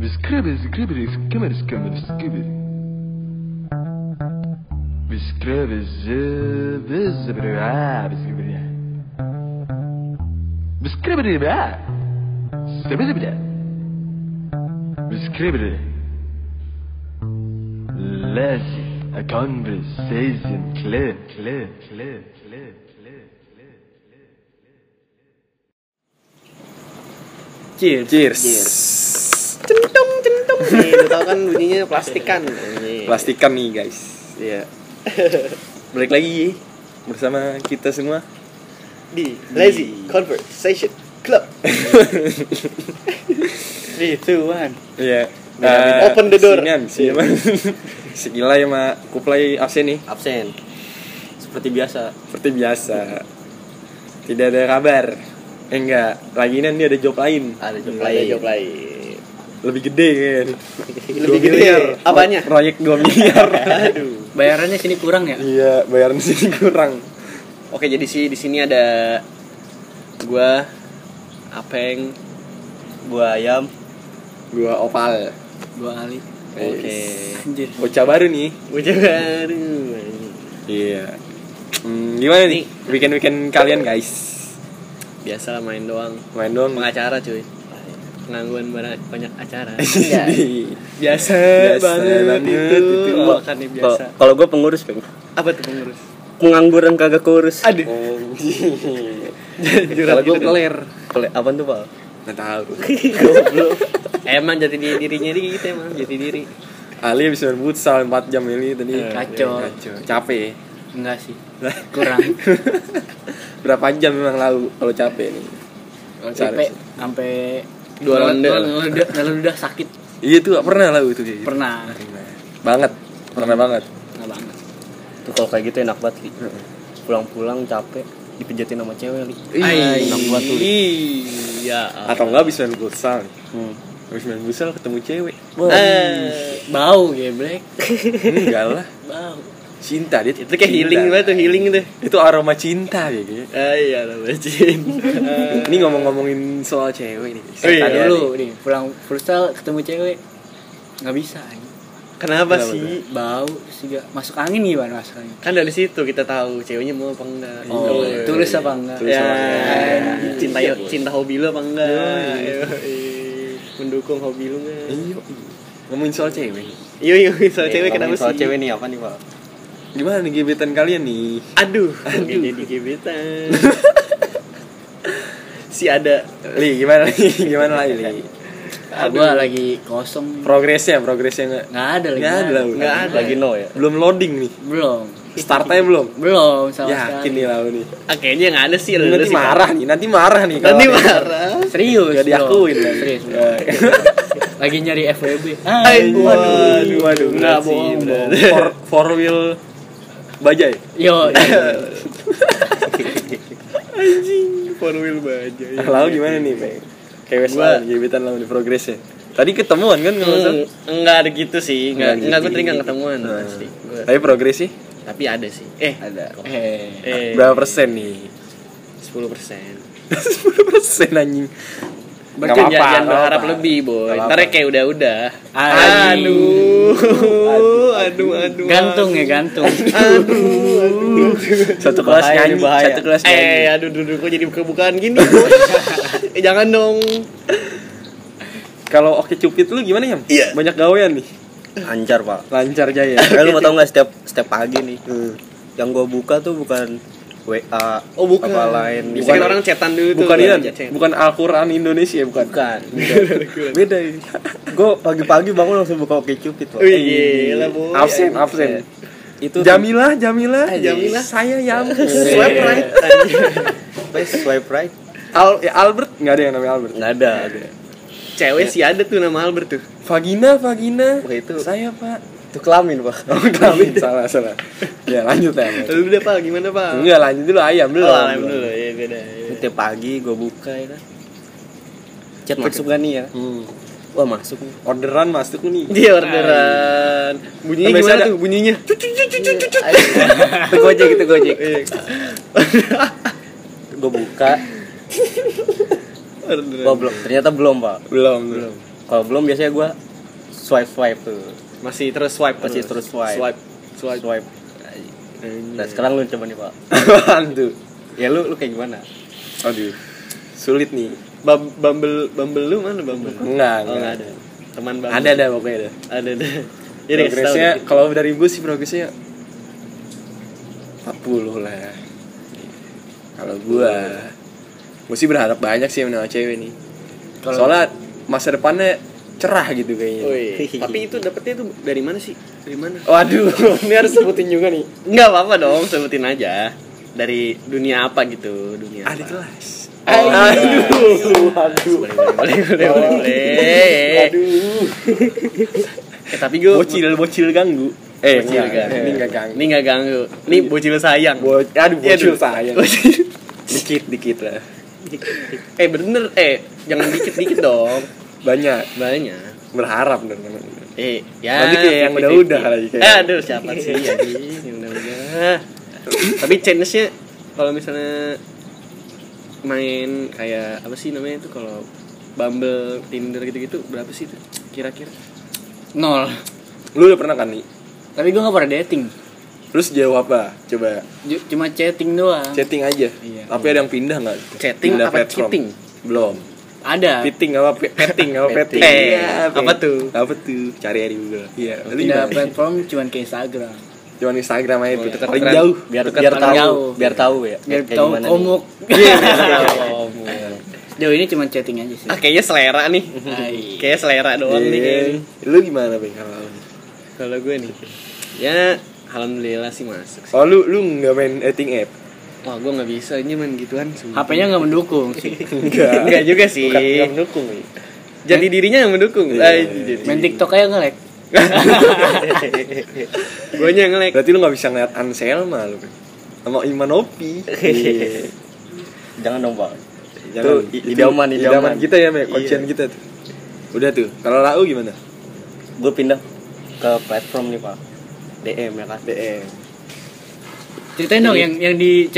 Beskribbis, gribbis, kimmeris, kimmeris, skibbis. Beskribbis, zibbis, zibbis, zibbis. Beskribbidi, ba. Zibbidi, Beskribbidi. Lazy, a conversation, clear, clear, clear, clear. Cheers. Cheers. Cheers. Centung centung. Nih, lu tau kan bunyinya plastikan. Nih. Plastikan nih guys. Iya. Balik lagi bersama kita semua. Di Lazy Conversation Club. Three, two, one. Iya. Nah, open the door. Sinian, si Iman. si Gilai sama Kuplay absen nih. Absen. Seperti biasa. Seperti biasa. Tidak ada kabar. Eh enggak, lagi ini dia ada job lain. Ada job Ada lain. job lain. Lebih gede kan. Lebih gede. Apanya? Proyek 2 miliar. Aduh. Bayarannya sini kurang ya? iya, bayaran sini kurang. Oke, jadi sih di sini ada gua Apeng. Gua ayam. Gua opal. Gua Ali. Oke. Anjir. Bocah baru nih. Bocah baru. Iya. Hmm, gimana nih weekend-weekend kalian guys? Biasa main doang. Main doang. Pengacara cuy. Pengangguan banyak, banyak acara. Di- biasa, Biasa banget, banget itu. itu. Makannya biasa. Kalau gua pengurus, Peng. Apa tuh pengurus? Pengangguran kagak kurus. Aduh. Kalau gue peler. Kole- Apa tuh, Pak? Nggak tahu. Goblok. emang jati diri dirinya dia gitu emang jati diri. Ali habis main futsal 4 jam ini tadi. Eh, kacau. Kacau. Capek. Enggak sih. Kurang. Berapa jam memang lalu kalau capek nih? Capek sampai Dua ronde. Lalu udah, sakit. Iya tuh pernah lalu itu kayak gitu. Pernah. Banget. Pernah banget. Enggak banget. Tuh kalau kayak gitu enak banget, Li. Pulang-pulang capek, dipijatin sama cewek, Li. Ih, enak banget tuh. Iya. Atau enggak main futsal. Hmm. Habis main futsal ketemu cewek. Eh, Bau geblek. Enggak lah. Bau. Cinta dia. itu kayak healing Cinta. banget tuh healing tuh. Itu aroma cinta ya gitu. Ah iya lah bacin. Ini ngomong-ngomongin soal cewek nih. Oh iya. Tadi dulu nih, pulang futsal ketemu cewek. Enggak bisa. Kenapa Kenapa sih? Bau terus juga masuk angin gimana masuk angin? Kan dari situ kita tahu ceweknya mau apa enggak. Oh, Iya. tulus apa enggak? Tulus Ya, apa enggak? cinta cinta hobi lu apa enggak? Yoi. Yoi. Mendukung hobi lu enggak? Iya. Ngomongin soal cewek. Iya iya soal cewek kenapa Ngomongin Soal sih? cewek nih apa nih, Pak? Gimana nih gebetan kalian nih? Aduh, Aduh. jadi gebetan. si ada Li, gimana Li? Gimana lagi Li? Ah, gua lagi kosong. Progresnya, progresnya enggak? Nggak ada lagi. Nggak ada lah. Nggak ada. Lagi no ya? Belum loading nih. Belum. Startnya belum. Belum sama Yakin sekali. nih lalu nih. ah, kayaknya nggak ada sih. Nanti sih, marah nih, nanti marah nih. kalau Nanti ada- marah. Serius. Belum. diakuin lah. Serius. Ya. lagi nyari FWB. Ay, Waduh, waduh, Nggak berat sih, bohong, four wheel bajai. Yo. Anjing, four wheel baja. ya. Lalu gimana nih, Bang? Kayak lalu gebetan lalu nih progresnya. Tadi ketemuan kan kalau nggak salah? Hmm, enggak ada gitu sih, enggak Nggak enggak gue gitu. tadi enggak ketemuan Nah. pasti. Gua- Tapi progres sih Tapi ada sih. Eh, ada. eh. eh Berapa persen nih? 10 persen. 10 persen anjing. Berarti Nggak jangan, apa-apa, jangan nggak berharap apa-apa. lebih, boy. Ntar apa-apa. kayak udah-udah. Anjing. Aduh, aduh, aduh. Gantung ya gantung. Aduh, Satu kelas Bahaya, nyanyi, bahaya. satu kelas nyanyi. Eh, aduh, duduk kok jadi buka-bukaan gini. boy? eh, jangan dong. Kalau oke cupid lu gimana ya? Iya. Banyak gawean nih. Ancar, Pak. Lancar jaya. Eh, lu mau tau gak setiap setiap pagi nih? Yang gua buka tuh bukan WA Oh, bukan. apa lain. Bisa kan orang chatan dulu bukan baru ini, chat. bukan Al-Qur'an Indonesia bukan. Bukan. Beda ini. Gua pagi-pagi bangun langsung buka Oke Cupid. Wih, gila, boy. Absen, absen. Itu Jamilah, Jamilah, Jamilah. Saya Yam. Swipe right. Pas swipe right Al, ya Albert nggak ada yang namanya Albert. nggak ada. Cewek sih ada tuh nama Albert tuh. Vagina, Vagina. Wah, itu- saya Pak. Itu kelamin, Pak. Oh, kami salah salah. Ya lanjut ya. Lu udah Pak, gimana Pak? Enggak lanjut dulu ayam dulu. Oh, ayam dulu. Ya beda. ya. Setiap pagi gua buka ya kan. Chat masuk gak nih ya? Hmm. Wah, masuk nih. Orderan masuk nih. Dia orderan. Bunyinya Kan biasa gimana ada- tuh? Bunyinya. Itu gojek, itu gojek. Gue buka, Orderan. Wah, belum. Ternyata belum, Pak. Belum, belum. kalau belum biasanya gue swipe swipe tuh Masih terus swipe Masih terus swipe. Swipe. Swipe. swipe nah sekarang lu coba nih pak Hantu. ya lu lu kayak gimana Aduh. Sulit nih. Bum- Bumble Bumble lu mana Bumble? Enggak, Oh, enggak. ada. Teman Bumble. Ada ada pokoknya ada. Ada ada. Jadi progresnya kalau dari gue sih progresnya 40 lah ya. Kalau gue gue sih berharap banyak sih sama cewek nih. Soalnya masa depannya cerah gitu kayaknya. Wih, tapi itu dapetnya tuh dari mana sih? Dari mana? Waduh, ini harus sebutin juga nih. Enggak apa-apa dong, sebutin aja. Dari dunia apa gitu, dunia apa? kelas. Aduh, aduh. Boleh, boleh, boleh, boleh, boleh, boleh. Aduh. Eh, tapi gue Bocil, bocil ganggu. Eh, bocil enggak, ganggu. ini enggak ganggu. Ini enggak ganggu. Ini bocil sayang. Bo aduh, bocil Aduh. sayang. Dikit, dikit lah. eh bener, eh jangan dikit-dikit dong. Banyak. Banyak. Berharap bener bener. Eh, ya. Nanti kayak yang 50-50. udah-udah lagi kayak. Eh, aduh, siapa sih anjing, yang udah-udah. Tapi chance-nya kalau misalnya main kayak apa sih namanya itu kalau Bumble, Tinder gitu-gitu berapa sih itu kira-kira? Nol. Lu udah pernah kan nih? Tapi gue gak pernah dating. Terus jawab apa? Coba Cuma chatting doang. chatting aja. Iya. Tapi ada yang pindah nggak? Chatting Pindah apa platform. cheating? Belum. Ada. Fitting apa pe- petting apa petting? Eh, Iya, apa tuh? Apa tuh? Cari aja di Google. Iya. Pindah platform cuman ke Instagram. Cuman Instagram aja tuh. dekat Paling dekat. jauh. biar biar paling tahu jauh. biar tahu ya Biar kayak tahu komuk. Iya. Jauh ini cuma chatting aja sih. ah, kayaknya selera nih. Kayaknya selera doang nih kayaknya. Iya. Lu gimana, Bang? Kalau gue nih, ya alhamdulillah sih masuk. Sih. Oh, lu lu nggak main dating app? Wah, gue nggak bisa ini main gituan. HP-nya nggak mendukung sih. Enggak. Enggak juga sih. Bukan nggak mendukung. Jadi dirinya yang mendukung. Iya, iya, iya. jadi. Main TikTok aja nge-lag. Gue nya nge-lag. Berarti lu nggak bisa ngeliat Anselma lu. Sama Imanopi. Iya. jangan dong pak Jangan. Idaman, idaman. kita ya, Mek. Iya. Kuncian kita tuh. Udah tuh. Kalau Lau gimana? gue pindah ke platform nih pak DM ya kan DM. Ceritain dong yang yang di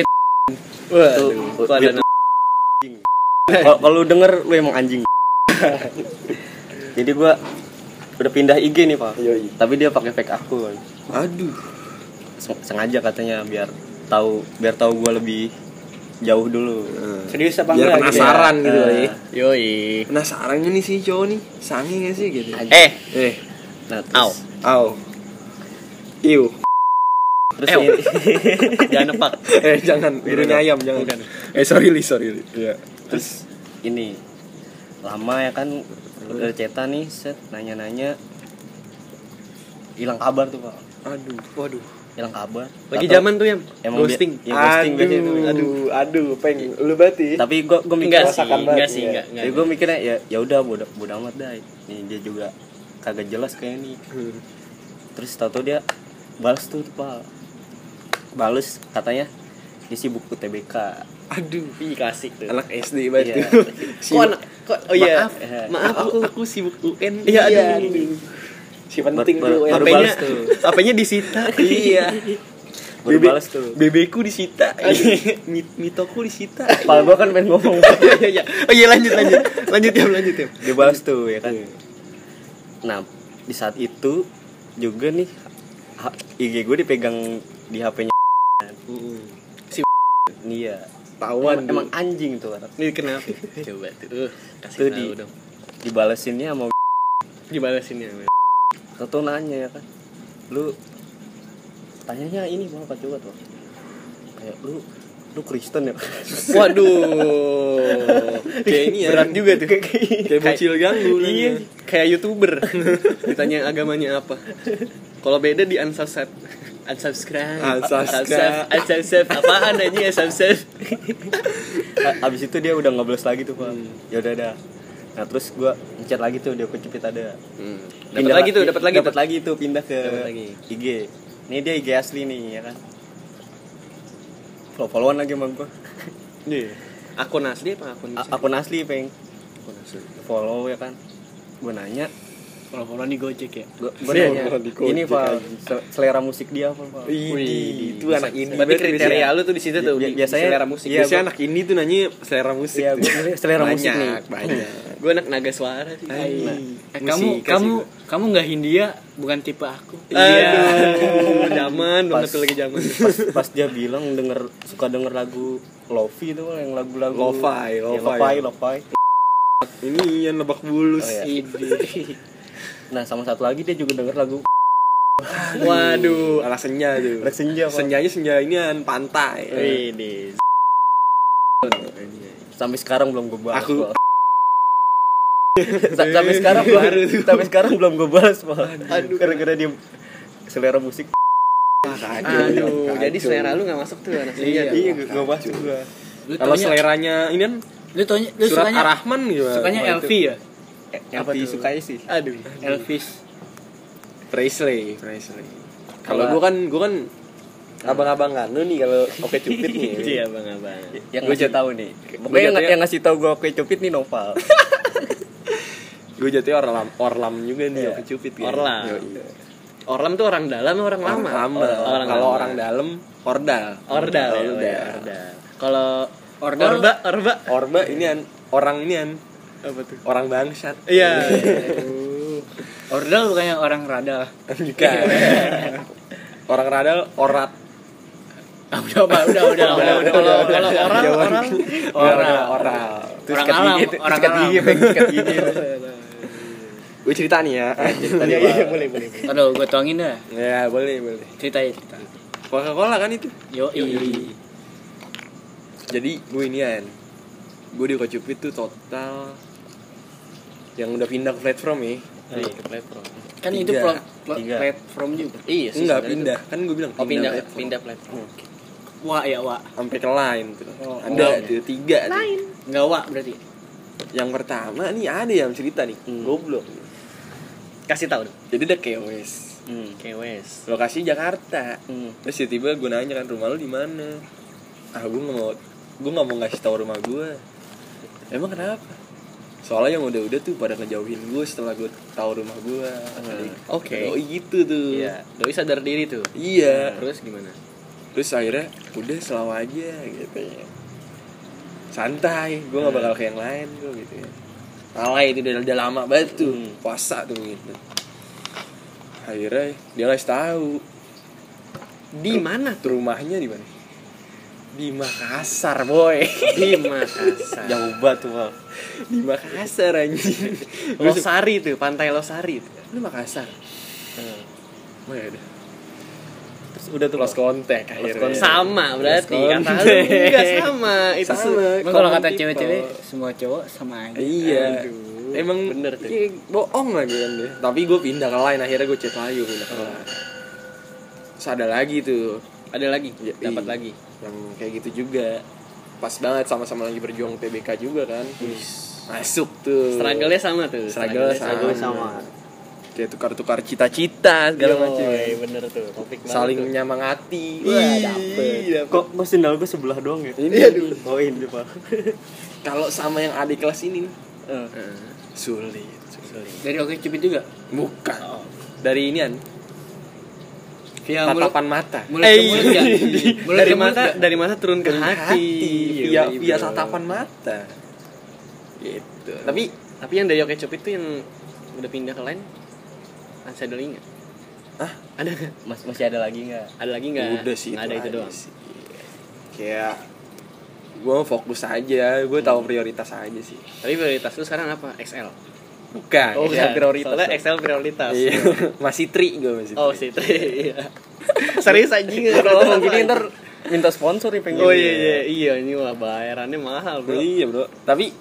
biar- kalau denger lu emang anjing jadi gue udah pindah IG nih pak Yoi. tapi dia pakai fake akun Aduh. Seng- sengaja katanya biar tahu biar tahu gue lebih jauh dulu serius apa Biar enggak? penasaran Iya. gitu kali. Yoi. Penasaran nih si cowok nih? Sange gak sih gitu? Eh, Eh, nah Au. au. Iu. Terus Ew. ini jangan nepak. Eh, jangan. Burungnya ayam, jangan. Eh, sorry li, sorry li. Iya. terus ini lama ya kan udah cetan nih set nanya-nanya hilang kabar tuh pak Aduh. Waduh. hilang kabar Lagi zaman tuh ya. Emang Ghosting. ya, ghosting biasanya tuh. aduh, aduh, peng, lu berarti. tapi gue gue mikir Enggak sih, banget, enggak sih, ya. enggak, enggak. Jadi gue mikirnya ya ya udah bodo bodo amat dah. Nih dia juga kagak jelas kayak nih. Hmm. Terus tahu dia balas tuh pak, balas katanya dia sibuk UTBK. Aduh, Ih, klasik tuh. anak SD banget Iya. tuh. Kok anak kok oh iya. Maaf, eh, Maaf aku aku sibuk UN. Iya, aduh. Si penting tuh. baru tuh. HP-nya disita. Iya. Baru Bebe- balas tuh. Bebeku disita. Mi- Mitoku disita. Kepala gue kan pengen ngomong. Iya, iya, iya. Oh iya lanjut lanjut. Lanjut ya, lanjut ya. dia balas tuh ya kan. Iya. Nah di saat itu juga nih IG gue dipegang di HP-nya. Si Iya. Tawan Emang, emang anjing tuh orang. Ini kenapa? Coba tuh. Uh, kasih Tuh tahu di- dong. Dibalesinnya sama Dibalasin ya. Mel. Tahu nanya ya kan lu tanyanya ini mau apa coba tuh kayak lu lu Kristen ya Waduh. Kayak ini ya. Berat juga tuh. Kayak bocil ganggu. Iya, kayak YouTuber. Ditanya agamanya apa. Kalau beda di unsubscribe. Unsubscribe. Unsubscribe. Unsubscribe. Apaan aja unsubscribe? Abis itu dia udah nggak lagi tuh pak ya udah dah nah terus gua ngechat lagi tuh dia kecepit ada Hmm. Dapat Pindah lagi tuh, dapat lagi. dapat lagi tuh pindah ke lagi. IG ini dia IG asli nih ya kan follow followan lagi sama gua Iya. Akun asli apa akun? A- akun asli peng akun asli. follow ya kan gua nanya Kalau follow nih Gojek ya. gua Iya, nanya di ini se- selera musik dia apa pak Wih, itu anak ini. Berarti kriteria lu tuh di situ tuh Bi- di biasanya- selera musik. iya, Biasanya anak ini tuh nanya selera musik. Iya, selera musik banyak, nih. Banyak. Gue anak naga suara sih. Eh, kamu kamu kamu nggak Hindia bukan tipe aku. Aduh, zaman banget Pas- lagi zaman. pas, pas dia bilang denger suka denger lagu lofi itu yang lagu-lagu Lo-fi, Ya, lo-fi. lo-fi, lo-fi. Ini yang lebak bulus. Oh, iya. Nah, sama satu lagi dia juga denger lagu Waduh. Anak senja tuh. Anak senja, Pak. Senjanya senja inian pantai. Ini. sampai sekarang belum gue balas. Aku- sampai sekarang belum sampai sekarang belum gue balas, Pak. Aduh, gara-gara dia selera musik. Aduh, jadi selera lu gak masuk tuh anak senja. Iya, gue bahas juga. Lu Kalau seleranya ini kan lu taunya lu surat sukanya Ar-Rahman gimana? sukanya. LV ya? Yang Apa tuh? disukai sih. Aduh. Elvis. Presley, Presley. Kalau gua kan gua kan abang-abang kan lu nih kalau oke cupid nih. Iya, Bang Abang. Yang Gua ngasih jat- tahu nih. Pokoknya yang, yang ngasih tahu gue oke cupid nih Noval. Gue jatuhnya orlam orlam juga nih Iya. oke cupid kan. Orlam. Orlam tuh orang dalam orang lama. Lama. Orang Kalau orang dalam ordal. Ordal. ya, Ordal. Ordal. Kalau Orba, Orba. Orba ini an orang ini an Apa tuh? orang bangsat. Iya. Ordal bukannya orang radal. Bukan. orang radal orat. Ah, udah, Pak, udah, udah, udah, udah. Kalau kalau orang orang. Terus Orang sikat alam, gigi, terus orang alam. Gue cerita nih ya. Iya, iya, boleh, boleh. Aduh, gue tuangin dah. ya boleh boleh. Cerita ya, cerita. Coca-Cola kan itu. Yo, Jadi gue inian. Gue di Kocupit tuh total yang udah pindah ke platform ya. Iya, ke platform. Kan itu Tiga. pl- pl- Tiga. platform juga. Iya sih. Enggak pindah, kan gue bilang tuh. Oh, pindah platform. pindah platform. Wah, ya, wah. sampai ke line tuh. Oh, ada oh. tuh tiga tuh. Enggak wah berarti. Yang pertama nih ada yang cerita nih, Hmm. goblok. Kasih tahu dong. Jadi udah kewes. Hmm. Kewes. Lokasi Jakarta. Hmm. Terus tiba-tiba gue nanya kan rumah lu di mana? Ah gue nggak mau, gue nggak mau ngasih tahu rumah gue. Emang kenapa? Soalnya yang udah-udah tuh pada ngejauhin gue setelah gue tahu rumah gue. Oke. Oh gitu tuh. Iya, doi sadar diri tuh. Iya. Terus gimana? Terus akhirnya udah selalu aja gitu ya. Santai, gue gak bakal kayak yang lain gue gitu ya. Alay itu udah, udah lama banget tuh Hmm. puasa tuh gitu. Akhirnya dia ngasih tahu Di mana tuh rumahnya di mana? Di Makassar, boy. Di Makassar. Jauh banget tuh, Pak. di Makassar anjing. Losari tuh, pantai Losari tuh. Lu Makassar. Hmm. Oh ya udah. Terus udah tuh Lost contact akhirnya. contact. Sama berarti Lost kata lu enggak sama. Itu Sama. Emang kalau kata cewek-cewek semua cowok sama aja. Iya. Aduh, Emang bener tuh. iya, bohong lagi kan deh. Tapi gue pindah ke lain akhirnya gue chat lagi pindah ke lain. Terus ada lagi tuh Ada lagi, Ya, dapat iya. lagi. Yang kayak gitu juga. Pas banget sama-sama lagi berjuang PBK juga kan. Masuk tuh. Struggle-nya sama tuh. Struggle Struggle-nya sama. Kayak tukar-tukar cita-cita segala macam. Bener tuh. Topik Saling tuh. menyemangati. Wah, dapet. Kok kok sendal gue sebelah doang ya? Ini aduh. Oh, ini, Pak. Kalau sama yang adik kelas ini nih, Eh. Heeh. sulit. sulit. Dari Oke Cupid juga. Bukan. Dari inian, Via mulut, tatapan mata. mulut ke mulut ya. Mulut dari ke mulut mata nggak? dari mata turun ke Dari hati. via Yoi, via tatapan mata. Gitu. Tapi Tapi yang dari Oke Cop itu yang udah pindah ke lain masih ada lagi nggak? ah, Ada nggak? Mas, masih ada lagi nggak? Ada lagi nggak? udah sih Nggak ada itu aja doang. sih. Kayak gue fokus aja, gue tahu prioritas aja sih. Tapi prioritas lu sekarang apa? XL. Bukan, Oh, ya, bukan. prioritas. Soalnya. XL prioritas. Iya, masih tri gue masih. Oh, tri. si Tri. Iya. Serius anjing Kalau ngomong gini ntar minta sponsor nih pengen. Oh iya iya iya ini mah bayarannya mahal, Bro. Iya bro. Tapi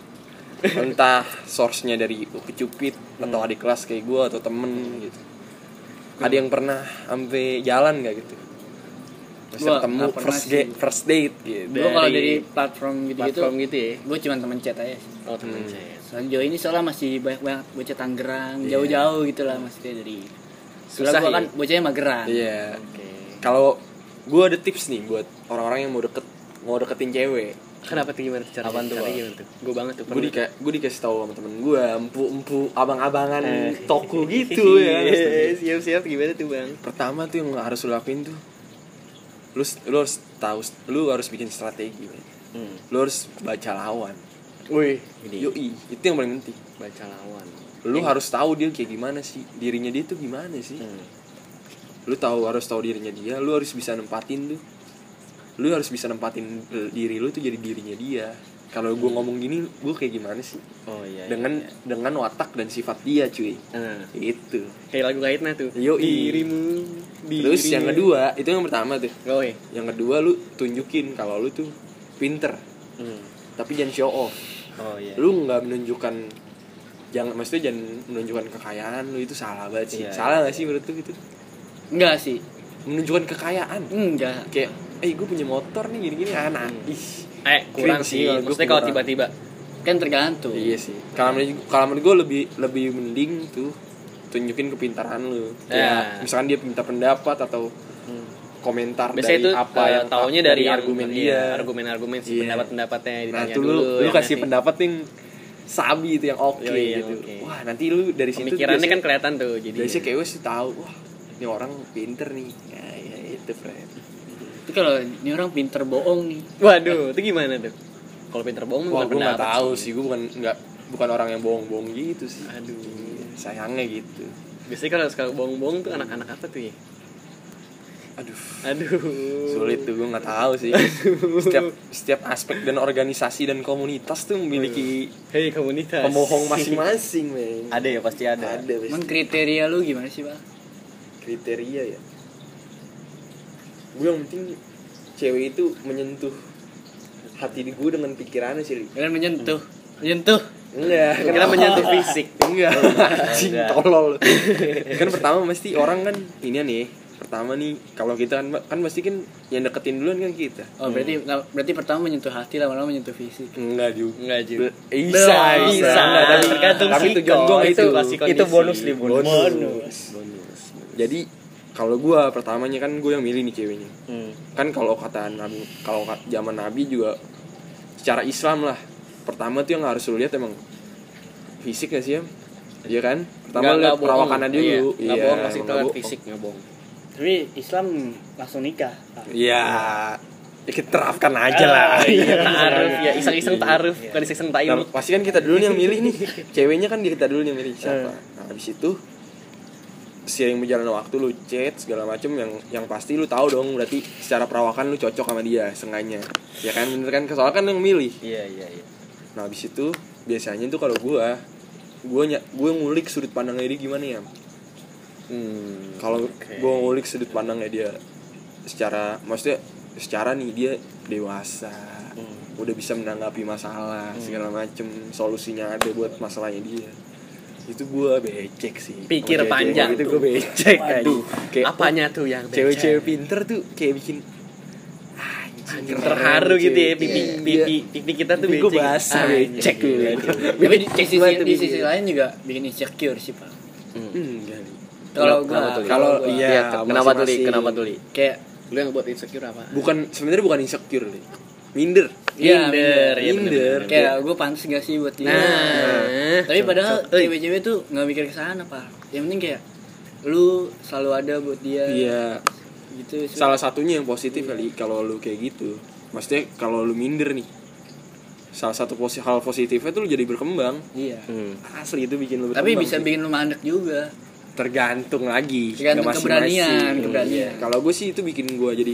entah source-nya dari kecupit atau adik kelas kayak gue atau temen gitu. Ada yang pernah sampai jalan nggak gitu? Terus Gua ketemu first sih. date, first date gitu. Gue kalau Dari platform gitu-gitu, Platform gitu ya. gue cuma temen chat aja. Oh, teman Hmm. saya. Soalnya jauh ini soalnya masih banyak banget bocah Tangerang, Iya. jauh-jauh gitu lah maksudnya dari. Susah gue ya? kan bocahnya mageran. Iya. Oke. Kalau gue ada tips nih buat orang-orang yang mau deket mau deketin cewek. Kenapa tuh gimana caranya? Apaan tuh, Caranya Bang? gimana tuh? Gue banget tuh. Gue di gue dikasih tahu sama temen gue, empu-empu abang-abangan Eh. toko gitu ya. Siap-siap gimana tuh, Bang? Pertama tuh yang harus lo lakuin tuh lu lu harus tahu lu harus bikin strategi men. Hmm. lu harus baca lawan Wih, yoi itu yang paling penting baca lawan. lu harus tahu dia kayak gimana sih dirinya dia tuh gimana sih Hmm. lu tahu harus tahu dirinya dia lu harus bisa nempatin tuh lu harus bisa nempatin eh, diri lu tuh jadi dirinya dia kalau gue ngomong gini gue kayak gimana sih Oh iya. dengan dengan watak dan sifat dia cuy Nah, itu kayak lagu kaitnya tuh. Yoi. Dirimu. terus dirimu. yang kedua itu yang pertama tuh Oh, iya. yang kedua lu tunjukin kalau lu tuh pinter Hmm. tapi jangan show off Oh iya. lu nggak menunjukkan jangan maksudnya jangan menunjukkan kekayaan lu itu salah banget sih Iya, salah iya, gak sih menurut lu gitu Enggak sih. menunjukkan kekayaan Enggak. kayak eh gue punya motor nih gini-gini anak ih Eh, kurang Cringe sih. sih, Maksudnya kalau kurang. tiba-tiba Kan tergantung. iya sih kalau menurut kalau menurut gue lebih lebih mending tuh tunjukin kepintaran lu Ya. ya misalkan dia minta pendapat atau komentar biasanya dari itu apa eh, yang taunya dari, yang- argumen iya, dia argumen-argumen sih Iya. pendapat-pendapatnya nah ditanya tuh dulu. lu, lu kasih sih? pendapat yang sabi itu yang oke Yoi, yang gitu oke. wah nanti lu dari situ pemikirannya kan kelihatan tuh jadi biasanya kayak gue sih tahu wah ini orang pinter nih ya, ya itu friend kalau ini orang pinter bohong nih. waduh itu gimana tuh? Kalau pinter bohong wah gue nggak tahu sih. gue bukan nggak bukan orang yang bohong-bohong gitu sih. Aduh. Sayangnya gitu. Biasanya kalau suka bohong-bohong tuh anak-anak apa tuh ya? Aduh. Aduh. Sulit tuh gue nggak tahu sih. Setiap setiap aspek dan organisasi dan komunitas tuh memiliki hei komunitas. pembohong masing-masing men. Ada ya? Pasti ada. ada pasti. Emang kriteria lu gimana sih, Bang? kriteria ya? Gue yang penting cewek itu menyentuh hati di gue dengan pikirannya sih Li. Kalian menyentuh. Menyentuh. enggak kira menyentuh fisik. Enggak. Anjing tolol. Kan pertama mesti orang kan ini nih pertama nih kalau kita kan kan pasti kan yang deketin duluan kan kita. Oh, berarti nggak- berarti pertama menyentuh hati lama-lama menyentuh fisik. enggak juga. Enggak juga. Bisa bisa. bisa. Enggak, tapi Tergantung tapi tujuan gua. Itu. Itu Itu bonus nih bonus. bonus bonus. Jadi kalau gua pertamanya kan gue yang milih nih ceweknya Hmm. kan kalau kata nabi kalau zaman nabi juga secara Islam lah pertama tuh yang harus lu lihat emang fisik gak sih ya Iya kan pertama Nggak- lihat perawakannya dulu Iya, nggak bohong pasti emang itu nggak lihat bohong. fisik nggak bohong Tapi Islam langsung nikah. Iya. Ya, kita terapkan aja lah. iya taaruf ya iseng-iseng taaruf bukan iseng Nah, pasti kan kita dulu yang milih nih. Ceweknya kan kita dulu yang milih siapa. Nah, habis itu seiring berjalannya waktu lu chat segala macem yang yang pasti lu tahu dong berarti secara perawakan lu cocok sama dia sengaja ya kan bener kan soalnya kan yang milih Iya iya iya. nah habis itu biasanya tuh kalau gua gua ny- gua ngulik sudut pandangnya dia gimana ya hmm. kalau Oke. gua ngulik sudut pandangnya dia secara maksudnya secara nih dia dewasa Hmm. udah bisa menanggapi masalah segala macem solusinya ada buat masalahnya dia itu gua becek sih Pikir cewek-cewek panjang itu gua becek Waduh, kayak apanya tuh yang cewek-cewek pinter tuh kayak bikin anjing terharu gitu ya pipi Iya. pipi pipi kita tuh becek. basah, Ah, becek iya. gitu. Tapi di sisi, lain juga bikin insecure sih, Pak. Enggak nih. Kalau gua? Kalau iya, Iya, kenapa tuh li masing-masing. kenapa tuh li kayak lu yang buat insecure apa bukan sebenarnya bukan insecure nih minder Iya, minder ya minder. kayak gue pantas gak sih buat dia Nah. tapi padahal cewek-cewek tuh nggak mikir ke sana pak yang penting kayak lu selalu ada buat dia iya gitu sih. salah satunya yang positif kali kalau lu kayak gitu maksudnya kalau lu minder nih salah satu posi hal positifnya tuh lu jadi berkembang iya Hmm. asli itu bikin lu berkembang tapi bisa sih. bikin lu mandek juga tergantung lagi Tergantung nggak masing-masing. keberanian, Iya. keberanian. kalau gue sih itu bikin gue jadi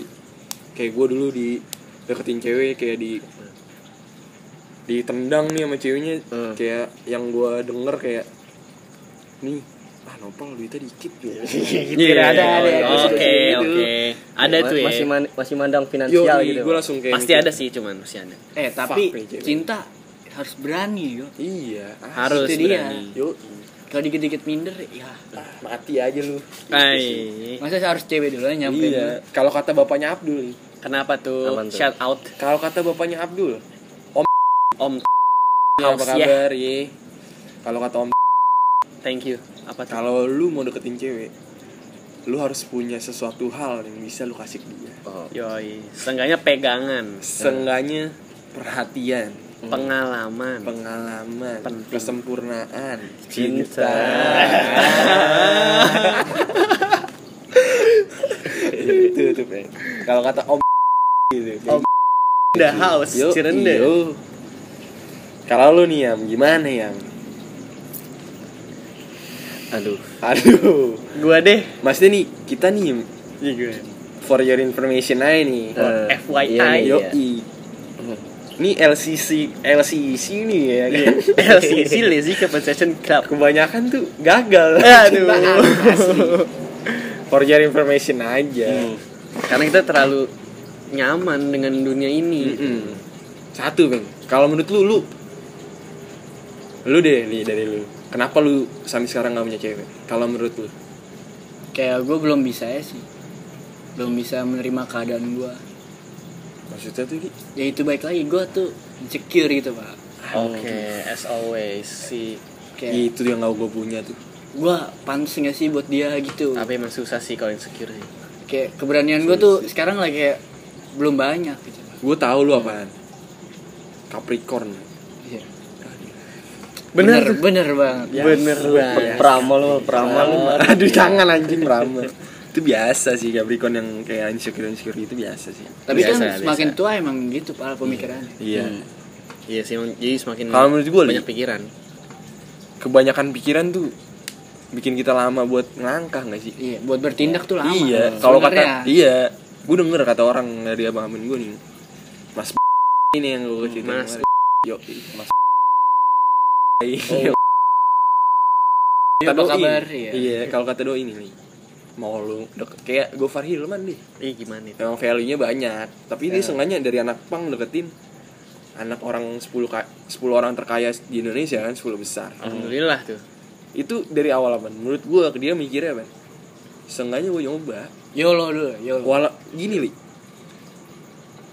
kayak gue dulu di deketin cewek kayak di ditendang nih sama ceweknya Hmm. kayak yang gue denger kayak nih ah nopal duitnya dikit ya Iya, ada, ada, ada. Oke, Gitu. oke. Ada tuh ya. Masih man- masih mandang Yo, finansial gitu. gue langsung kayak Pasti ada sih, cuman pasti ada. eh tapi Fuck cinta harus berani yo Iya, Harus itu dia. berani. Yuk, kalau dikit-dikit minder ya mati aja lu. Hai. masa harus cewek dulu nyampe Iya. Kalau kata bapaknya Abdul. Kenapa tuh? Aman tuh. Shout out Kalau kata bapaknya Abdul, Om apa House, ya. kabar ye? Kalau kata Om, Thank you. Apa tuh? kalau lu mau deketin cewek, lu harus punya sesuatu hal yang bisa lu kasih ke dia. Oh. Yoi. Seenggaknya pegangan, Seenggaknya perhatian, pengalaman. pengalaman, Penting. kesempurnaan, Cinta. itu tuh. Kalau kata Om gitu. Om The house, Yo, Cirende. iyo. Kalau lu nih Yam, gimana Yam? aduh Aduh. gua deh Maksudnya nih, kita nih iya gue for your information aja nih. Eh, FYI. iya nih, Yo, iya. Ini LCC, LCC nih ya kan. LCC Lazy Compensation Club Kebanyakan tuh gagal. Aduh. Asli. For your information aja. Hmm. karena kita terlalu nyaman dengan dunia ini Mm-mm. Satu, Bang. Kalau menurut lu, lu lu deh nih dari lu. Kenapa lu sampai sekarang gak punya cewek? Kalau menurut lu? kayak gue belum bisa ya sih belum bisa menerima keadaan gue Maksudnya tuh Ki? ya itu baik lagi gue tuh insecure gitu pak oke as always si kayak Itu yang gak gue punya tuh. gue pantas gak sih buat dia gitu tapi emang susah sih kalau insecure sih kayak keberanian gue tuh sekarang lagi kayak belum banyak gitu. Gue tahu lu apaan. Capricorn. Iya. Bener. bener bener banget bener banget Peramal lu, peramal lu. Aduh jangan anjing Rama. itu biasa sih Capricorn yang kayak insecure insecure itu biasa sih. tapi Biasa, kan semakin biasa. tua emang gitu pak pemikirannya Iya. iya sih jadi semakin Kalau menurut Li, banyak pikiran Kebanyakan pikiran tuh bikin kita lama buat ngelangkah gak sih? iya buat bertindak tuh lama Iya. Kalau kata iya, gue denger kata orang dari abang amin gue nih, Mas ini yang gue cerita Mas Yo, Mas Iya, Kata apa doi. kabar, iya. Iya, kalau kata doi ini nih, mau lu deket kayak Gofar Hilman deh. Ih gimana itu? Emang value-nya banyak, tapi dia sengaja dari anak pang deketin anak orang 10 ka 10 orang terkaya di Indonesia kan 10 besar. Alhamdulillah tuh. Itu dari awal apa? Menurut gua dia mikirnya apa? Sengaja gue nyoba. Yolo dulu yolo Wala gini li.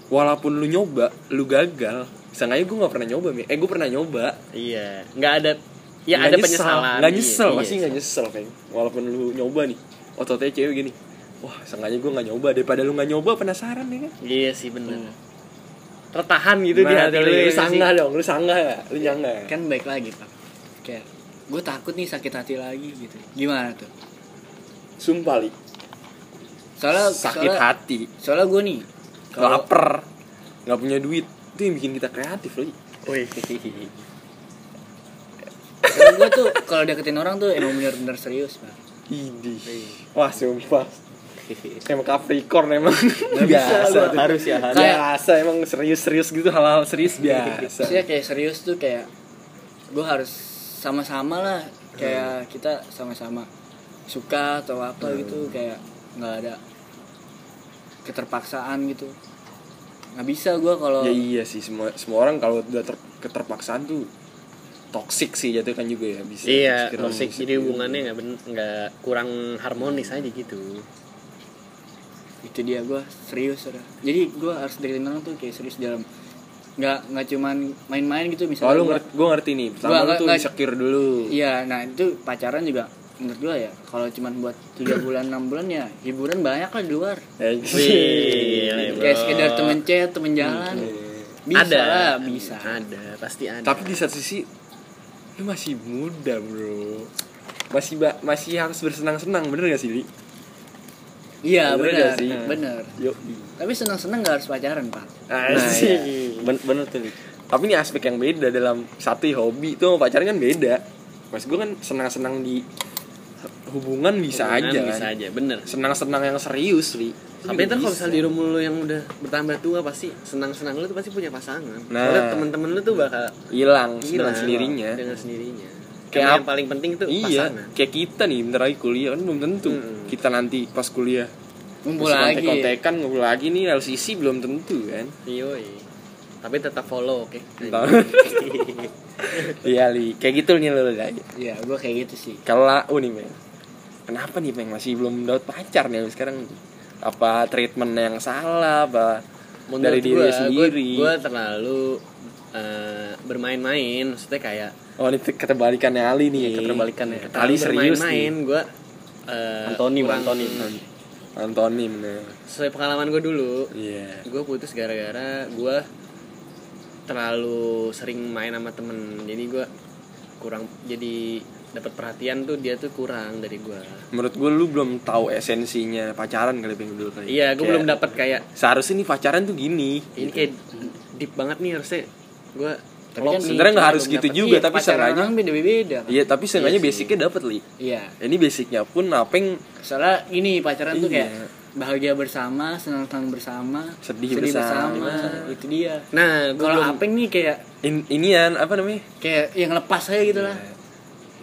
Walaupun lu nyoba, lu gagal. Sengaja gue nggak pernah nyoba, Mi. eh gue pernah nyoba. Iya, nggak ada ya Nggak ada nyesel. penyesalan. Nggak Iya, nyesel, iya. pasti nggak nyesel, Peng. Walaupun lu nyoba nih, ototnya cewek gini. Wah, sengaja gue nggak nyoba daripada lu nggak nyoba penasaran ya kan? Iya sih bener. Tertahan gitu di Nah, hati lu, lu. ya sih? sanggah dong, lu sanggah ya, lu nyangga. ya? kan baik lagi pak kayak gue takut nih sakit hati lagi gitu gimana tuh Sumpah li, soalnya sakit soalnya, hati, soalnya gue nih kalau lapar, nggak punya duit, itu yang bikin kita kreatif li. Wih. soalnya gue tuh kalau deketin orang tuh emang bener-bener serius pak Idih, wah sumpah. Emang Capricorn emang bisa biasa gua. tuh. Harus ya, harus. biasa emang serius-serius gitu hal-hal serius biasa Maksudnya kayak serius tuh kayak gue harus sama-sama lah kayak kita sama-sama suka atau apa gitu kayak nggak ada keterpaksaan gitu nggak bisa gue kalau ya iya sih semua semua orang kalau udah ter, keterpaksaan tuh toxic sih jatuh kan juga ya bisa Iya, toxic jadi hubungannya nggak ben- nggak kurang harmonis aja gitu. itu dia gue serius udah jadi gue harus deketin orang tuh kayak serius dalam nggak nggak cuman main-main gitu Oh misalnya lu gua- ngerti, gue ngerti nih. Pertama Gua lu nggak- tuh insecure dulu. Iya, nah itu pacaran juga menurut gua ya kalau cuman buat tiga bulan enam bulan ya hiburan banyak lah di luar Wih, kayak sekedar temen chat temen jalan bisa ada lah bisa Ada, pasti ada. Tapi di satu sisi lu masih muda, Bro. Masih ba masih harus bersenang-senang, bener gak sih, Li? iya Bener benar gak sih? benar Yo. tapi senang senang nggak harus pacaran pak Asik. Ben- bener tuh Li. Tapi ini aspek yang beda dalam satu hobi itu pacaran kan beda. Mas gue kan senang-senang di hubungan bisa Hubungan aja. bisa kan. aja, bener. Senang-senang yang serius, Li. Tapi ntar kalau misalnya di rumah lu yang udah bertambah tua pasti senang-senang lu tuh pasti punya pasangan. Nah. Soalnya temen-temen lu tuh bakal hilang hilang dengan sendirinya. Dengan sendirinya. Kayak yang paling penting tuh Iya, pasangan. kayak kita nih bentar lagi kuliah kan belum tentu. Hmm. Kita nanti pas kuliah ngumpul lagi kontek-kontekan ngumpul lagi nih LCC belum tentu kan. Yoi. Tapi tetap follow, oke. Iya li, kayak gitu nih lo guys. iya gua kayak gitu sih Kalau nih Meng, kenapa nih Meng masih belum dapat pacar nih sekarang? Apa treatment yang salah? Apa dari diri gua, sendiri? Gue terlalu eh, bermain-main, maksudnya kayak Oh ini keterbalikannya Ali nih. keterbalikannya. Ali Terlalu serius nih. gue Antonim, kurang- antonim. Antonim nih. Sesuai pengalaman gue dulu, Iya. gue putus gara-gara gue terlalu sering main sama temen jadi gue kurang jadi dapat perhatian tuh dia tuh kurang dari gue Menurut gue lu belum tahu esensinya pacaran kali pengen dulu kali. iya gue Kayak, belum dapat kayak Seharusnya nih pacaran tuh gini. ini kayak deep banget nih harusnya gue Tapi kan sebenarnya nggak harus gitu dapet. juga, Iya, tapi orang beda-beda kan. Iya, tapi seenggaknya Iya basicnya dapet li. Iya. Ini basicnya pun Apeng Soalnya ini pacaran tuh Iya. kayak bahagia bersama, senang-senang bersama, Sedih bersama. Itu dia. Nah, Kalau belum Apeng nih kayak in, inian apa namanya? kayak yang lepas aja gitu lah.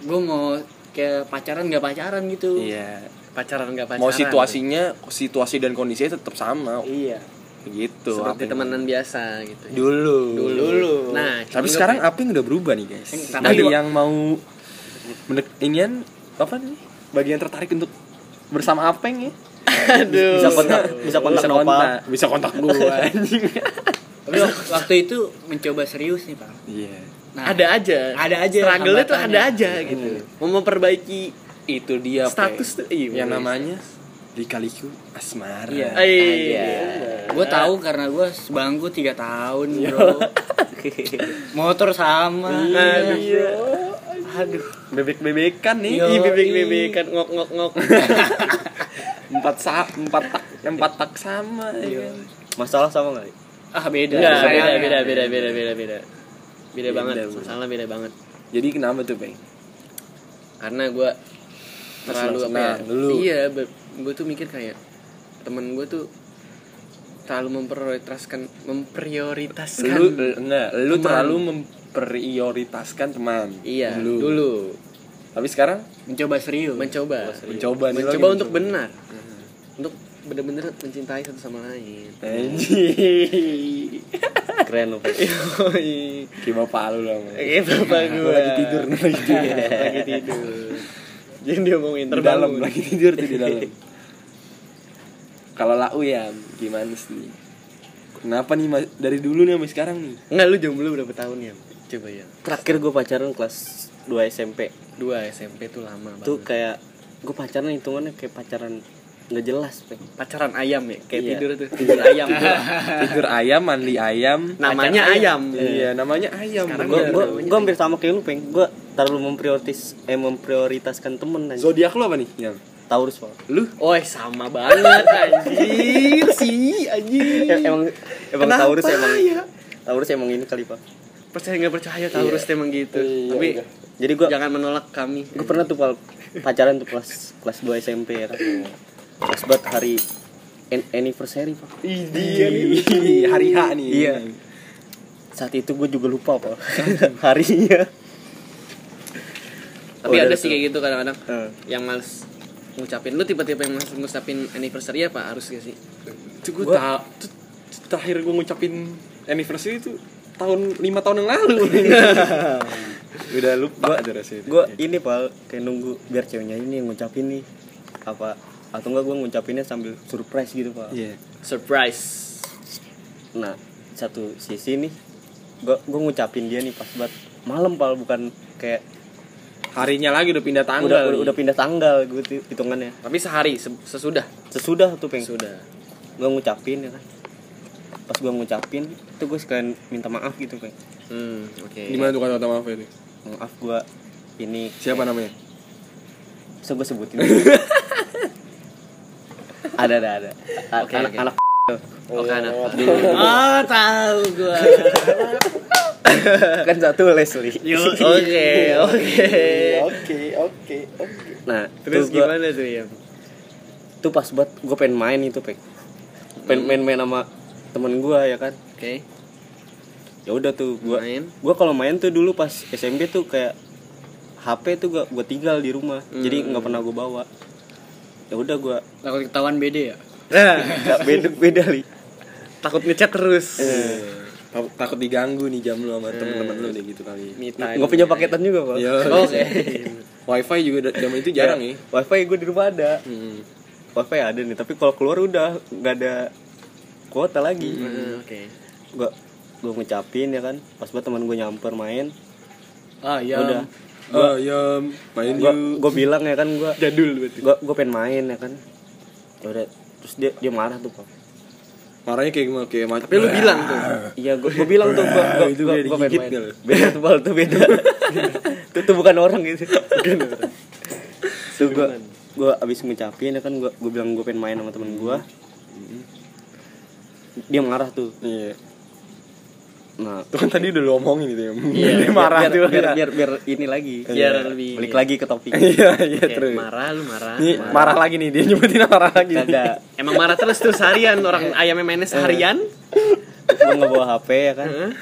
Gue mau kayak pacaran nggak pacaran gitu. Iya. pacaran nggak pacaran. Mau situasinya, situasi dan kondisinya tetap sama. Iya. Gitu. seperti temenan biasa gitu. Dulu. Dulu. Nah, Tapi sekarang gue- Apeng udah berubah nih guys. Yang Dari yang mau menek inian apa nih? Bagian tertarik untuk bersama Apeng ya? Aduh. bisa kontak bisa kontak bisa Nopal. kontak, bisa kontak gua anjing. Tapi waktu itu mencoba serius nih pak. Iya. Nah, ada aja. Ada aja Struggle-nya tuh hambatannya. ada aja gitu. Mau memperbaiki Itu dia status tuh iya. yang namanya Lika-liku asmara. Iya. Iya. gue tahu karena gue sebangku tiga tahun bro. Motor sama. Iya. Aduh, bebek-bebekan nih. Yo. Ih, bebek-bebekan ngok ngok ngok. empat sa empat tak empat tak sama ya kan. masalah sama nggak Ah beda. Beda, Sayangnya. beda, beda, beda, beda, beda. Beda Beda, banget, beda. masalah beda banget. Jadi kenapa tuh, Peng? Karena gue terlalu apa ya? dulu. Iya, gue tuh mikir kayak temen gue tuh terlalu memprioritaskan memprioritaskan Lu eh, enggak, lu Teman. terlalu memprioritaskan teman. iya dulu. dulu, Tapi sekarang Mencoba serius. mencoba mencoba nih mencoba lagi untuk mencoba. benar untuk benar-benar mencintai satu sama lain Anjing. keren. Yoi. Kayak bapak lu. Man. Eh bapak gue Gua lagi tidur nih, lagi tidur. lagi tidur Jangan dia ngomongin Di dalam lagi tidur tuh di dalam. Kalau lau ya gimana sih? Kenapa nih Mas? dari dulu nih sampai sekarang nih? Enggak lu jomblo berapa tahun ya? Coba ya terakhir gue pacaran kelas 2 SMP Dua SMP tuh lama banget tuh kayak gue pacaran hitungannya kayak pacaran nggak jelas Peng. Pacaran ayam ya? Kayak Iya. tidur tuh. Tidur ayam. Tidur. Ayam, mandi ayam. Namanya ayam. Iya, namanya ayam. Gue Iya, gue gue hampir sama kayak lu peng. Gue terlalu memprioritas eh memprioritaskan temen aja Zodiak lu apa nih? Yang Taurus pak. Lu? Oh sama banget anjir. Sih anjir. Emang emang Kenapa Taurus emang ya? Taurus emang ini kali pak. Percaya nggak percaya Taurus emang gitu. Iya, Tapi iya. jadi gue jangan menolak kami. Gue pernah tuh pacaran tuh kelas kelas 2 SMP ya kan pas buat hari an- anniversary pak Iya nih. Hari H nih. Iya. saat itu gue juga lupa pak harinya Tapi Oh, ada sih kayak gitu kadang-kadang Eh. Yang males ngucapin Lu tipe-tipe yang males ngucapin anniversary apa? Harus gak sih? Itu gue tuh, terakhir gue ngucapin anniversary itu tahun lima tahun yang lalu. Udah lupa rasanya. gue ini pak kayak nunggu biar ceweknya ini yang ngucapin nih apa atau enggak gue ngucapinnya sambil surprise gitu pak. Iya. Surprise. Nah satu sisi nih gue gue ngucapin dia nih pas buat malam pal bukan kayak Harinya lagi udah pindah tanggal. udah, udah udah pindah tanggal gue tuh hitungannya. Tapi sehari se- sesudah? Sesudah tuh peng Sudah gue ngucapin ya kan. Pas gue ngucapin itu gue sekalian minta maaf gitu peng Hmm oke. Gimana tuh kata maaf itu? maaf gue ini Siapa namanya? bisa gue sebutin ada ada ada. A- Oke, anak oke. anak Oh kan apa? Oh tahu gue. kan satu Leslie. Oke oke. Oke, oke, oke. nah Terus tuh gua- gimana tuh ya? tuh pas buat gue pengen main itu peng pengen main-main sama temen gue ya kan? Oke. Ya udah tuh gue Main. gue kalau main tuh dulu pas SMP tuh kayak HP tuh gak gue tinggal di rumah. Jadi nggak pernah gue bawa ya udah gue Takut ketahuan beda ya. nggak beda beda li Takut ngechat terus Takut- Takut diganggu nih jam lu sama temen-temen lu deh gitu kali. Nggak punya paketan juga pak Iya. Oke Wifi juga zaman itu jarang ya. wifi gue di rumah ada Hmm. wifi ada nih tapi kalau keluar udah nggak ada kuota lagi Hmm, Oke gue gue ngucapin ya kan pas buat teman gue nyamper main Ah ya ya. udah Oh, ya main gue yuk. gue bilang ya kan gue Jadul berarti gue gue pengen main ya kan ya udah terus dia dia marah tuh pak Marahnya kayak gimana? Kayak macam. Tapi lu bilang tuh Iya, gue gue bilang tuh Itu gue beda gue pengen main. Beda tuh tuh beda. itu tuh bukan orang gitu. Bukan orang. Tuh gue gue abis ngucapin ya kan gue gue bilang gue pengen main sama temen gue. Dia marah tuh. Iya. Nah. Tuh kan tadi udah lu omongin gitu ya. Iya, Dia marah biar, tuh. biar, biar, biar ini lagi. Biar lebih- balik lagi ke topik. Iya, iya Kayak terus. marah lu marah. Ini marah. marah lagi nih, dia nyebutin marah lagi. kagak. Emang marah terus tuh seharian orang ayam MNS seharian gue nggak bawa HP ya kan? Heeh.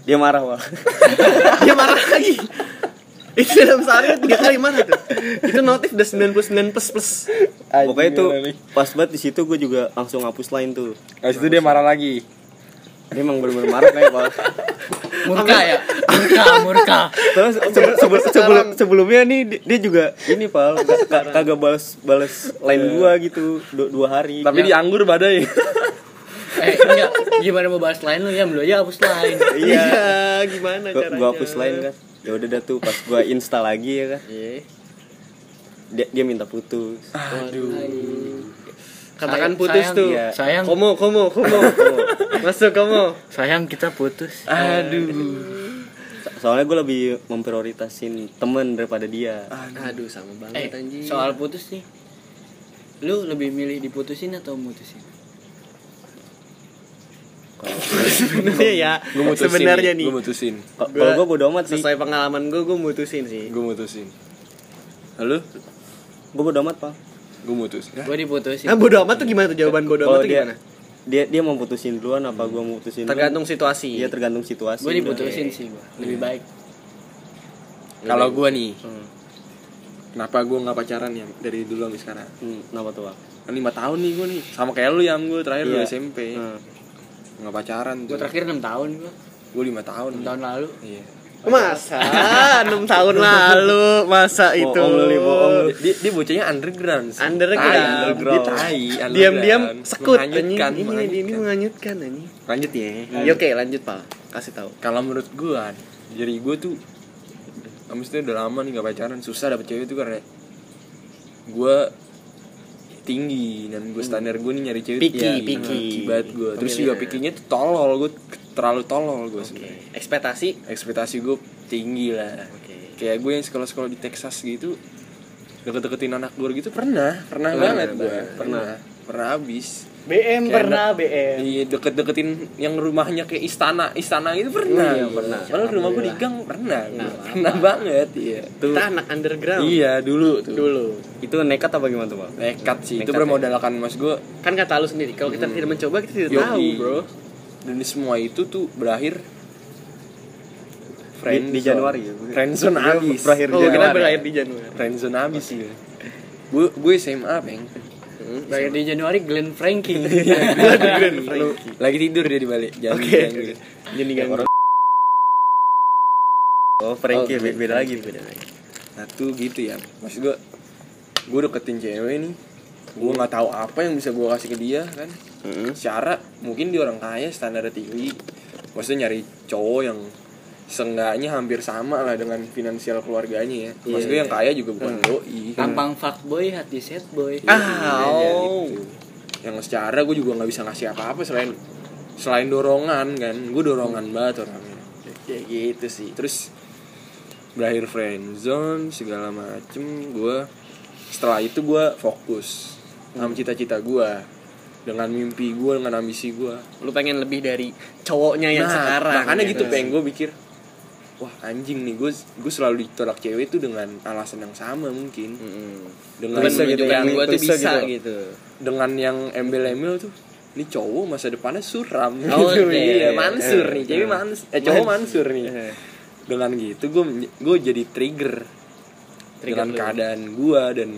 dia marah wah dia marah lagi. Itu dalam sehari tiga kali marah tuh. Itu notif udah 99 plus plus. Pokoknya itu pas banget di situ gue juga langsung hapus line tuh. Habis itu dia marah lagi. Dia emang bener-bener marah kayak pak Murka ya? Murka, murka. terus sebelum sebelum sebelum sebelumnya nih di- dia juga ini pal ka- ka- kagak balas balas line gua gitu dua, dua hari Tapi di anggur badai. Eh, enggak. Gimana mau bahas lain lu ya? Belum aja hapus lain. iya gimana gua, caranya gua hapus line kan ya udah dah tuh pas gua install lagi ya kan Iya. dia dia minta putus katakan Sayang- putus sayang, tuh iya. Sayang, komo komo komo masuk komo sayang kita putus. aduh So- soalnya gue lebih memprioritasin temen daripada dia aduh sama Eh, banget anjing soal putus nih. Lu lebih milih diputusin atau mutusin? sebenarnya ya Gue mutusin. sebenarnya nih Gue mutusin. Kalau gue bodo amat sih sesuai pengalaman gue gue mutusin sih Gue mutusin. Halo? gue bodo amat pak Gue mutus. Ya. Gue diputusin. nah bodo amat tuh gimana tuh jawaban bodo amat tuh dia gimana dia dia mau putusin duluan apa gue mau putusin duluan? tergantung situasi iya tergantung situasi Gue diputusin sih gua. Lebih baik. Kalau gue nih, Hmm. kenapa gue nggak pacaran ya dari dulu sampai sekarang? Hmm, kenapa tuh Kan lima tahun nih gue nih, sama kayak lu yang gue terakhir Iya. lu SMP. Hmm. Nggak pacaran Gue terakhir 6 tahun gua. Gue lima tahun. 6 tahun lalu. Iya. Masa enam tahun lalu masa itu Bohong lu, Li, bohong lu. Dia, dia bocahnya underground. sih. Underground. Tai, Dia tai. diam-diam underground. sekut anjing Menghanyutkan, ini ini menghanyutkan. menganyutkan anjing Lanjut ya. ya oke lanjut pak kasih tahu Kalau menurut gue, jadi gue tuh Maksudnya udah lama nih gak pacaran Susah dapet cewek tuh karena Gue tinggi dan gue standar gue nih nyari cewek Picky, ya, picky. kibat gue terus juga pikinya tuh tolol gue terlalu tolol gue sebenarnya ekspektasi ekspektasi gue tinggi lah Oke. kayak gue yang sekolah-sekolah di Texas gitu deket-deketin anak gue gitu pernah pernah banget gue pernah. pernah pernah habis BM Kayak pernah. BM Iya deket-deketin yang rumahnya kayak istana istana itu pernah. Iya, pernah. Padahal rumah gue di gang pernah. Pernah, banget iya. Tuh. kita anak underground Iya dulu tuh. dulu itu nekat apa gimana tuh pak Nekat sih itu Nekat bermodalkan mas gue. kan kata lu sendiri kalau kita tidak mencoba kita tidak Yoi. tahu bro Dan di semua itu tuh berakhir di, di Januari ya Friendzone abis. berakhir oh kita Januari. berakhir di Januari Friendzone abis sih. Gue gue SMA peng. Bayar di Januari Glenn Frankie. Lu lagi tidur dia di balik. Jangan Oke. diganggu. jadi gak oh Frankie Oh, be- beda lagi beda lagi Nah tuh gitu ya. Maksud gue gue deketin cewek nih. Gue nggak tahu apa yang bisa gue kasih ke dia kan. Secara mungkin dia orang kaya standarnya tinggi. Maksudnya nyari cowok yang seenggaknya hampir sama lah dengan finansial keluarganya ya. Maksudnya yang kaya juga bukan doi. Kan Tampang fuckboy, hati sad boy. Ah, Iya, oh. gitu. yang secara gue juga nggak bisa ngasih apa-apa selain selain dorongan kan. Gue dorongan banget orangnya. Kayak gitu sih. Terus berakhir friendzone segala macem gue setelah itu gue fokus sama cita-cita gue dengan mimpi gue dengan ambisi gue lu pengen lebih dari cowoknya yang Nah, sekarang makanya gitu kan. pengen gue pikir wah anjing nih gue gue selalu ditolak cewek itu dengan alasan yang sama mungkin Mm-mm. dengan Dengan menunjukkan gue tuh bisa gitu. gitu. dengan yang embel-embel tuh ini cowok masa depannya suram Oh, gitu. iya. iya mansur nih cewek mans eh cowok mansur nih Eh. dengan gitu gue gue jadi trigger, Trigger dengan lu. keadaan gue dan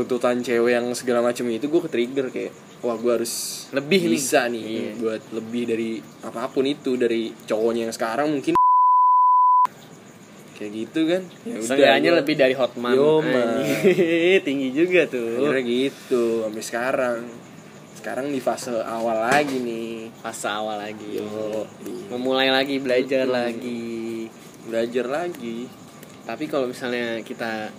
tuntutan cewek yang segala macam itu gue ke trigger kayak wah gue harus Lebih nih. bisa nih Iya. buat lebih dari apa pun itu dari cowoknya yang sekarang mungkin kayak gitu kan ya udah, Seenggaknya lebih dari Hotman. Yo. Tinggi juga tuh. akhirnya gitu sampai sekarang sekarang di fase awal lagi nih Fase awal lagi. Yo, Memulai lagi belajar lagi. belajar lagi Tapi kalau misalnya kita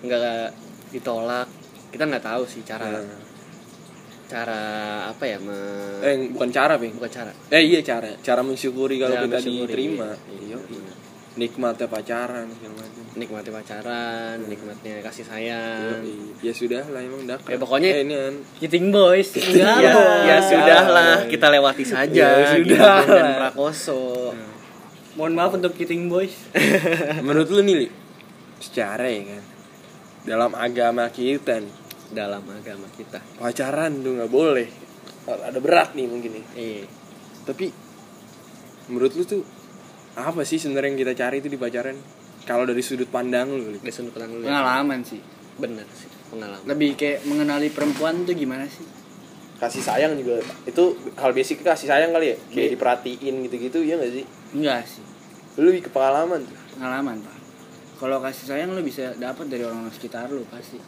nggak ditolak, kita nggak tahu sih cara Nah, cara apa ya me- eh bukan cara ping bukan cara. Eh iya cara. Cara mensyukuri kalau Cara kita mensyukuri. diterima. Iya. nikmatnya pacaran nikmati pacaran nikmatnya kasih sayang. Yoi. ya sudah lah emang udah Ya, pokoknya- eh, ini kan Kiting boys. Enggak ya, ya sudah lah kita lewati saja Ya, gitu, sudah dan prakoso Mohon maaf untuk Kiting boys. menurut lu nih secara ya kan dalam agama kita nih dalam agama kita pacaran tuh nggak boleh ada berat nih mungkin nih iya tapi menurut lu tuh apa sih sebenarnya yang kita cari itu di pacaran kalau dari sudut pandang lu Li? di sudut pandang lu ya. Pengalaman sih. bener sih pengalaman Lebih kayak mengenali perempuan tuh gimana sih? kasih sayang juga itu hal basic kasih sayang kali ya kayak diperhatiin gitu-gitu ya nggak sih Enggak sih. lu lebih ke pengalaman tuh Pengalaman, Pak. Kalau kasih sayang lu bisa dapat dari orang sekitar lu pasti.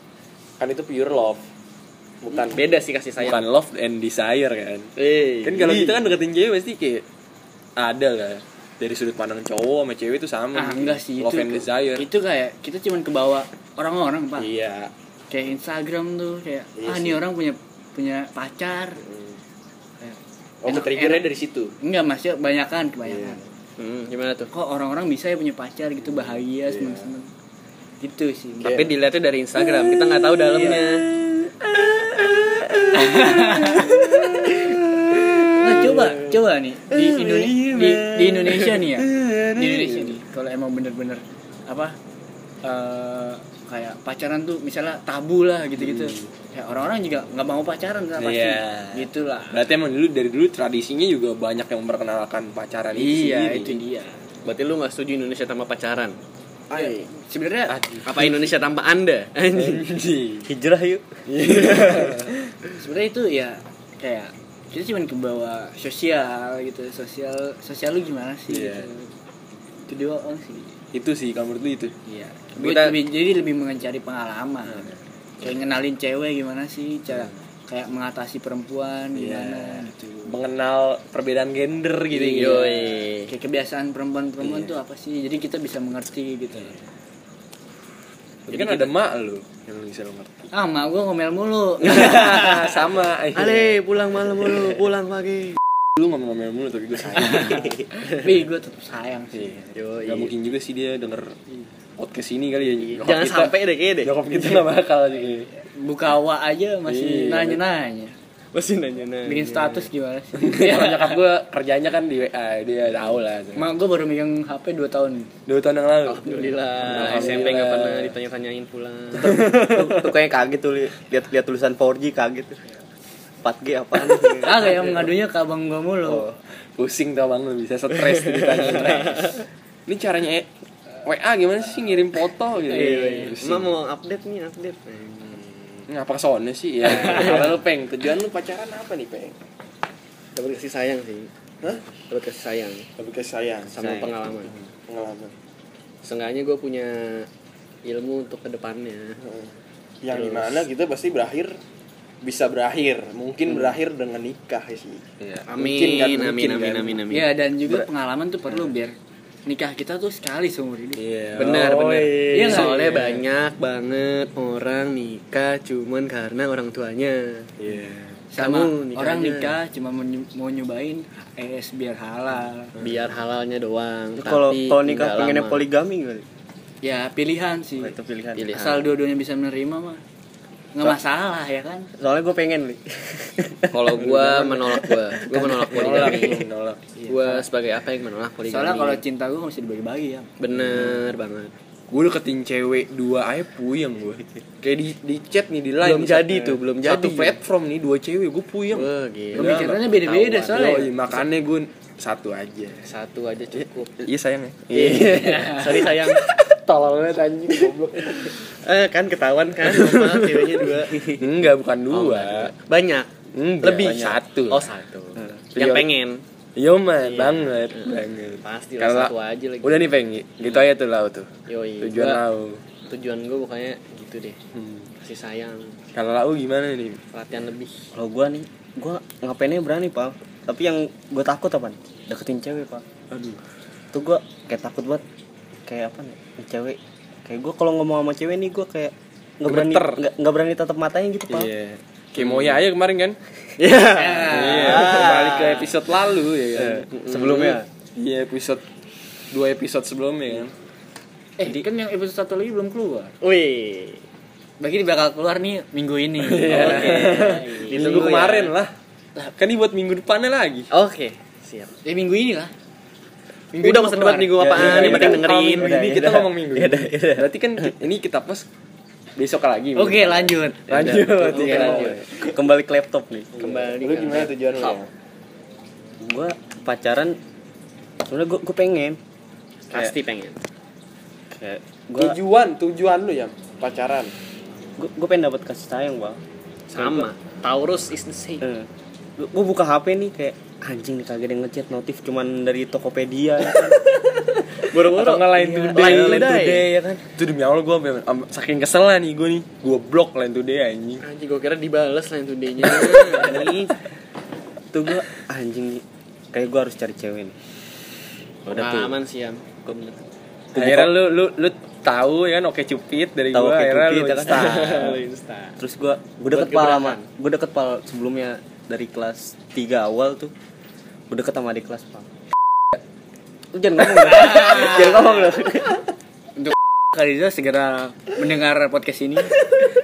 kan itu pure love. Bukan beda sih kasih sayang. bukan love and desire kan? Eh. Kan kalau kita kan deketin cewek pasti kayak ada lah. Dari sudut pandang cowok sama cewek itu sama. Ah, enggak sih love itu. and desire. Itu kayak kita cuman kebawa orang-orang, Pak. iya. Kayak Instagram tuh kayak Iya ah ini orang punya punya pacar. Kayak, oh Enak- dari situ? Enggak, Mas, ya kebanyakan, kebanyakan. Hmm, gimana tuh Kok orang-orang bisa ya punya pacar gitu bahagia seneng-seneng. Gitu sih. tapi dilihatnya dari Instagram kita nggak tahu dalamnya Nah, coba, coba nih di, Indone- di, di Indonesia nih ya. Di Indonesia nih. Kalau emang bener-bener apa eh, kayak pacaran tuh misalnya tabu lah gitu-gitu. Ya orang-orang juga nggak mau pacaran lah pasti. Iya. Gitulah. berarti emang dulu dari dulu tradisinya juga banyak yang memperkenalkan pacaran itu Iya, sendiri. itu dia. berarti lu nggak setuju Indonesia tanpa pacaran Ya, sebenarnya apa Indonesia tanpa anda anjing hijrah yuk sebenarnya itu ya kayak kita cuma ke bawah sosial gitu sosial sosial lu gimana sih Iya. gitu. itu doang sih itu sih kalau menurut lu itu. Iya. Gua Kita- lebih, jadi lebih mencari pengalaman. Kayak ngenalin cewek gimana sih? Cara kayak mengatasi perempuan gimana gitu. mengenal perbedaan gender gitu Iya. Kayak kebiasaan perempuan-perempuan tuh apa sih? Jadi kita bisa mengerti gitu. Tapi kan ada mak lu yang bisa lu ngerti. Ah mak gue ngomel mulu. Sama Ale pulang malam mulu pulang pagi lu ngomong-ngomong mulu tapi gue sayang tapi gue tetap sayang sih. Iya. Gak mungkin juga sih dia denger podcast ini kali ya. Nyokap jangan kita- sampai deh kayaknya deh. Nyokap kita gak bakal sih. Buka wa aja masih Iya. nanya-nanya. Masih nanya nanya bikin status gimana sih? Kalau nyokap gue kerjanya kan di WA Dia tahu lah. Mak gue baru megang HP 2 tahun. Dua tahun yang lalu. Alhamdulillah. Alhamdulillah. SMP nggak pernah ditanya-tanyain pulang. Tuh, tuh kayak kaget tuh li- lihat lihat tulisan 4G kaget 4G apaan kagak yang ngadunya ke abang gue mulu. Oh, Pusing tau bang lu bisa stres ditanya Ini caranya eh, WA gimana sih ngirim foto gitu? Iya. Emak mau update nih update. Ngapa ke sana sih? Ya Kalau lu peng? Tujuan lu pacaran apa nih peng? Dapat kasih sayang sih. Hah? dapat kasih sayang. Lebih ke sayang. Sama Sayang. pengalaman. Pengalaman. Seenggaknya gue punya ilmu untuk ke depannya. Yang Terus. di mana kita pasti berakhir bisa berakhir. Mungkin berakhir dengan nikah sih. Amin Mungkin kan, amin mungkin amin kan. amin amin. Ya dan juga pengalaman tuh perlu biar nikah kita tuh sekali seumur hidup. Iya. benar Oh, benar iya. soalnya Iya. banyak banget orang nikah cuman karena orang tuanya. Iya. sama Kamu nikahnya. orang nikah cuma mau, nyobain es biar halal. Biar halalnya doang kalau tapi kalau nikah pengennya poligami kali? Ya pilihan sih. Oh, itu pilihan. Pilihan. asal dua-duanya bisa menerima mah nggak masalah ya kan? Soalnya gue pengen li. Kalau gue menolak gue gue menolak poligami. Menolak. gue sebagai apa yang menolak poligami? Soalnya kalau cinta gue nggak bisa dibagi-bagi ya. Bener banget. Gue deketin cewek dua aja puyeng gue Kayak di, di chat nih di line Belum nih, jadi satu- tuh, belum Satu jadi. platform nih dua cewek gue puyeng. Pemikirannya beda-beda Tahu, soalnya. Yoi, makanya gue satu aja. Satu aja cukup. Iya sayang ya. Iya, sorry sayang. Tolol banget anjing goblok Eh kan ketahuan kan, normal ceweknya dua. Enggak bukan dua Banyak. Enggak, Lebih satu Oh satu. Iya. Yang pengen. Iya man, banget, banget Pasti lah satu aja lagi. Udah nih peng, gitu aja tuh lau tuh Yoi. Tujuan Gua- lau Tujuan gue pokoknya gitu deh. hmm. Kasih sayang, Kalau lau gimana nih? perhatian lebih. kalau gue nih gue ngapainnya berani pak tapi yang gue takut apa deketin cewek pak Aduh tuh gue kayak takut banget kayak apa nih cewek kayak gue kalau ngomong sama cewek nih gue kayak nggak berani nggak nggak berani tatap matanya gitu pak Iya Kayak Moya aja kemarin kan Iya. Iya, kembali ke episode lalu ya kan sebelumnya Iya episode dua episode sebelumnya kan Eh, kan yang episode satu lagi belum keluar. Wih. Bagi ini bakal keluar nih minggu ini. Iya. Oke. minggu Ditunggu kemarin ya. lah kan ini buat minggu depannya lagi Oke, siap. Ya minggu ini lah. Minggu udah masa debat minggu apaan? Ya, Yang penting kita- dengerin. minggu ini kita Yaudah. ngomong minggu ini berarti kan ini kita post besok lagi Oke, depan. lanjut. lanjut Oke, ya. lanjut. Kembali ke laptop nih. Kembali. lu gimana tujuan lu ya? Gua pacaran sebenarnya gua gua pengen Pasti pengen. kayak gua tujuan tujuan lu ya pacaran gua, gua pengen dapat kasih sayang, Bang. Sama. Taurus is the same. Eh, gue buka HP nih kayak anjing nih kagak ada yang ngechat notif cuman dari Tokopedia ya Boro-boro. Atau nggak Line Iya, Today. Line Today. Today ya kan itu demi allah gue saking kesel lah nih gue nih gue blok lain today anjing Anjing gue kira dibales Line Today-nya. Nih. tuh gue anjing nih kayak gue harus cari cewek nih udah tuh Pengalaman sih, Am. akhirnya lu lu lu tahu ya kan oke cupid dari Tahu gue Oke akhirnya lu Cupid, ya kan? Lu Insta. terus gue gue Buat deket pal sama gebrakan. gue deket pal sebelumnya dari kelas 3 awal tuh gue deket sama adik kelas pal lu jangan ngomong jangan ngomong dong. Kaliza segera mendengar podcast ini.